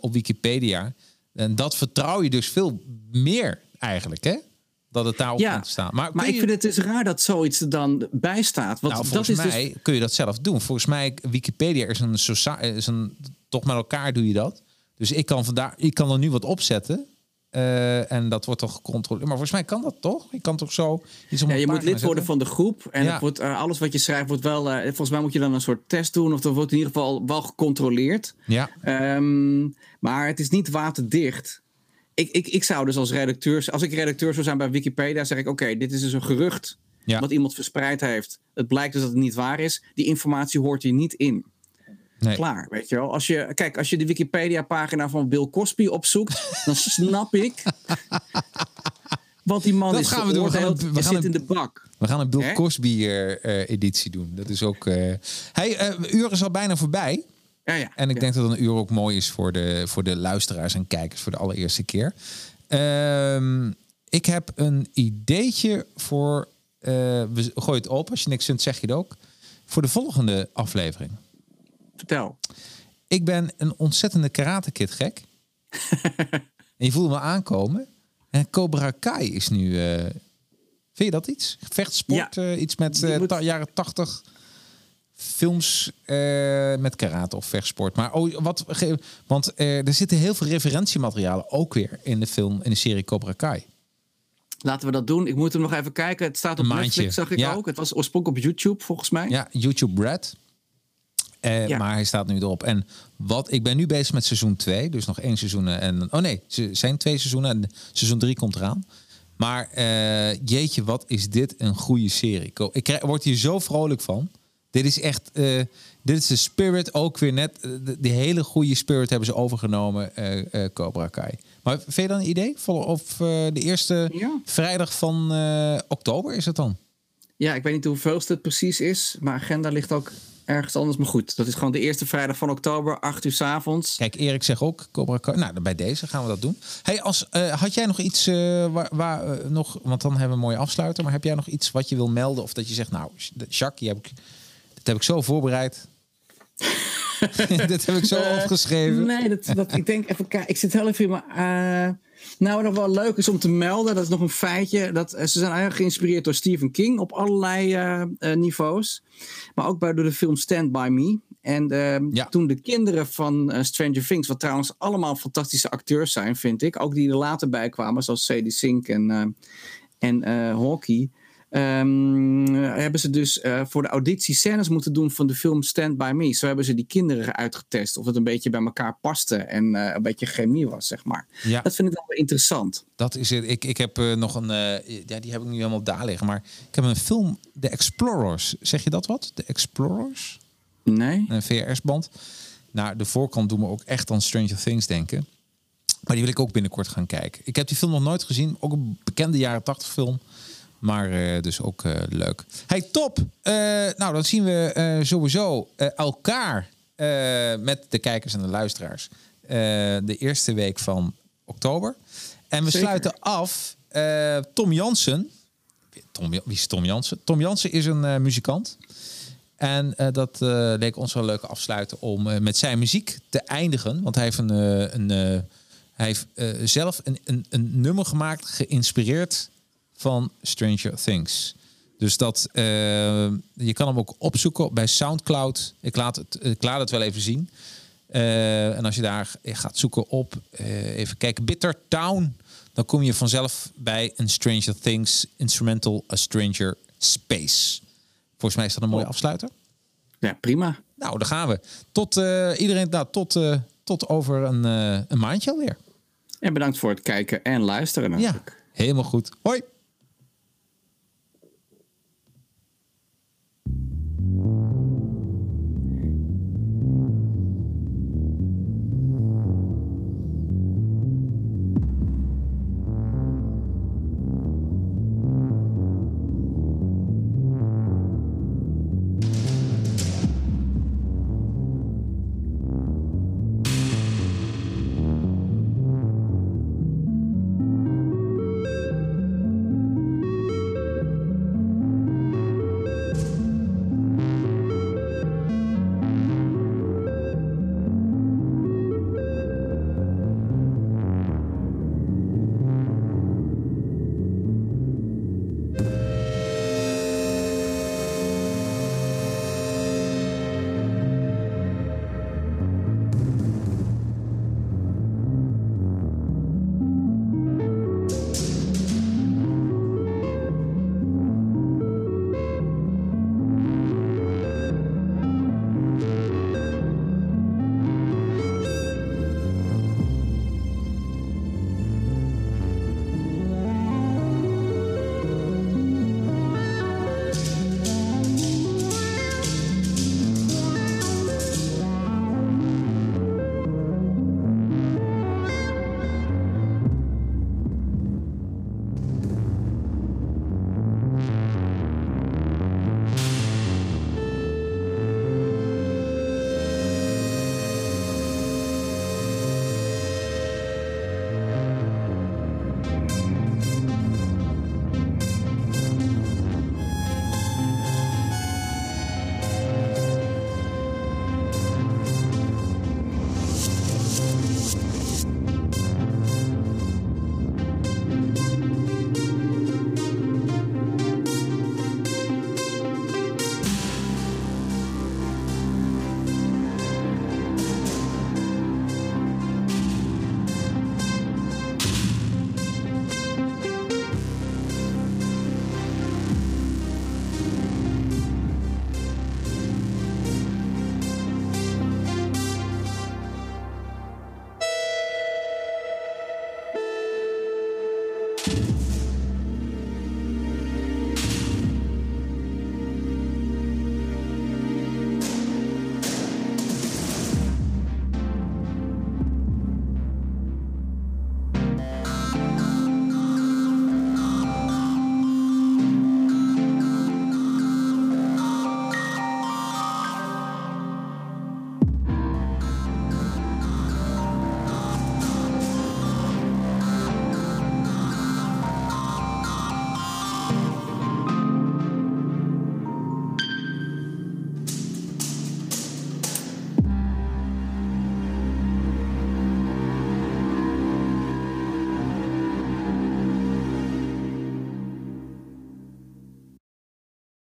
Speaker 3: op Wikipedia. En dat vertrouw je dus veel meer eigenlijk, hè? Dat het daarop
Speaker 2: Ja,
Speaker 3: komt te staan. Maar,
Speaker 2: Maar ik vind het dus raar dat zoiets er dan bij staat. Want
Speaker 3: nou,
Speaker 2: dat
Speaker 3: volgens
Speaker 2: is dus
Speaker 3: mij kun je dat zelf doen. Volgens mij, Wikipedia is een, is een... Toch met elkaar doe je dat. Dus ik kan, vandaar, ik kan er nu wat opzetten. eh, en dat wordt toch gecontroleerd. Maar volgens mij kan dat toch? Je kan toch zo iets
Speaker 2: Ja, je moet lid worden van de groep. En
Speaker 3: Ja.
Speaker 2: het wordt, eh, alles wat je schrijft wordt wel... eh, volgens mij moet je dan een soort test doen. Of dat wordt in ieder geval wel gecontroleerd.
Speaker 3: Ja,
Speaker 2: Ehm, maar het is niet waterdicht. Ik, ik, ik zou dus als redacteur... Als ik redacteur zou zijn bij Wikipedia... zeg ik, oké, dit is dus een gerucht...
Speaker 3: Ja.
Speaker 2: wat iemand verspreid heeft. Het blijkt dus dat het niet waar is. Die informatie hoort hier niet in.
Speaker 3: Nee.
Speaker 2: Klaar, weet je wel. Als je, kijk, als je de Wikipedia-pagina van Bill Cosby opzoekt... dan snap ik... Want die man
Speaker 3: Dat
Speaker 2: is
Speaker 3: gaan we doen. We gaan een- we
Speaker 2: en
Speaker 3: gaan
Speaker 2: zit
Speaker 3: een-
Speaker 2: in de bak.
Speaker 3: We gaan een Bill? Cosby-editie doen. Dat is ook... eh Hey, eh uur is al bijna voorbij.
Speaker 2: Ja, ja.
Speaker 3: En ik
Speaker 2: Ja.
Speaker 3: denk dat een uur ook mooi is voor de, voor de luisteraars en kijkers voor de allereerste keer. Ehm, ik heb een ideetje voor. eh, we gooi het open. Als je niks vindt, zeg je het ook. Voor de volgende aflevering.
Speaker 2: Vertel.
Speaker 3: Ik ben een ontzettende karate kid gek. en je voelde me aankomen. En Cobra Kai is nu. eh, vind je dat iets? Vechtsport, eh, iets met ta- jaren tachtig films met karate of vechtsport. Maar oh, wat, want er zitten heel veel referentiematerialen ook weer in de film, in de serie Cobra Kai.
Speaker 2: Laten we dat doen. Ik moet hem nog even kijken. Het staat op. Netflix, zag ik
Speaker 3: Ja.
Speaker 2: ook. Het was oorspronkelijk op YouTube, volgens mij.
Speaker 3: Ja, YouTube Brad. Eh,
Speaker 2: Ja.
Speaker 3: Maar hij staat nu erop. En wat, ik ben nu bezig met seizoen 2. Dus nog één seizoen. En, oh nee, ze zijn twee seizoenen. En seizoen 3 komt eraan. Maar eh, jeetje, wat is dit een goede serie. Ik krijg, word hier zo vrolijk van. Dit is echt... eh, dit is de spirit ook weer net. de, die hele goede spirit hebben ze overgenomen. Cobra Kai. Maar vind je dan een idee? Of de eerste
Speaker 2: Ja.
Speaker 3: vrijdag van oktober is het dan?
Speaker 2: Ja, ik weet niet hoeveelste het precies is. Maar agenda ligt ook ergens anders. Maar goed, dat is gewoon de eerste vrijdag van oktober, 8 uur s avonds.
Speaker 3: Kijk, Erik zegt ook Cobra Kai. Nou, bij deze gaan we dat doen. Hey, als, eh, had jij nog iets eh, waar, waar eh, nog... Want dan hebben we een mooie afsluiter. Maar heb jij nog iets wat je wil melden? Of dat je zegt, nou, Jacques, die heb ik, dit heb ik zo voorbereid. dit heb ik zo opgeschreven.
Speaker 2: Nee, dat, dat, ik denk even. Ik zit heel even in mijn. Nou, wat nog wel leuk is om te melden, dat is nog een feitje. Dat, eh, ze zijn eigenlijk geïnspireerd door Stephen King op allerlei eh, eh, niveaus. Maar ook bij, door de film Stand By Me. En eh,
Speaker 3: Ja.
Speaker 2: toen de kinderen van Stranger Things, wat trouwens allemaal fantastische acteurs zijn, vind ik. Ook die er later bij kwamen, zoals Sadie Sink en, en Hawkeye. Ehm, hebben ze dus eh, voor de auditie scènes moeten doen van de film Stand By Me. Zo hebben ze die kinderen uitgetest. Of het een beetje bij elkaar paste en eh, een beetje chemie was, zeg maar.
Speaker 3: Ja.
Speaker 2: Dat vind ik wel interessant.
Speaker 3: Dat is het. Ik, ik heb eh, nog een... ja, die heb ik nu helemaal daar liggen. Maar ik heb een film, The Explorers. Zeg je dat wat? The Explorers?
Speaker 2: Nee?
Speaker 3: een VRS-band. Nou, de voorkant doet me ook echt aan Stranger Things denken. Maar die wil ik ook binnenkort gaan kijken. Ik heb die film nog nooit gezien. Ook een bekende jaren 80 film. Maar eh, dus ook eh, leuk. Hey, top! Eh, nou, dan zien we sowieso elkaar met de kijkers en de luisteraars. de eerste week van oktober. En we
Speaker 2: Zeker.
Speaker 3: sluiten af. Tom Jansen. Tom, wie is Tom Jansen? Tom Jansen is een muzikant. En dat leek ons wel leuk afsluiten om met zijn muziek te eindigen. Want hij heeft, een, een, hij heeft zelf een, een, een nummer gemaakt, geïnspireerd van Stranger Things. Dus dat, eh, je kan hem ook opzoeken bij Soundcloud. Ik laat het, ik laat het wel even zien. Eh, en als je daar gaat zoeken op, eh, even kijken, Bitter Town, dan kom je vanzelf bij een Stranger Things instrumental A Stranger Space. Volgens mij is dat een mooie
Speaker 2: Oh.
Speaker 3: afsluiter.
Speaker 2: Ja, prima.
Speaker 3: Nou, daar gaan we. Tot iedereen, nou, tot, tot over een, een maandje alweer.
Speaker 2: En bedankt voor het kijken en luisteren
Speaker 3: Ja,
Speaker 2: natuurlijk.
Speaker 3: helemaal goed. Hoi!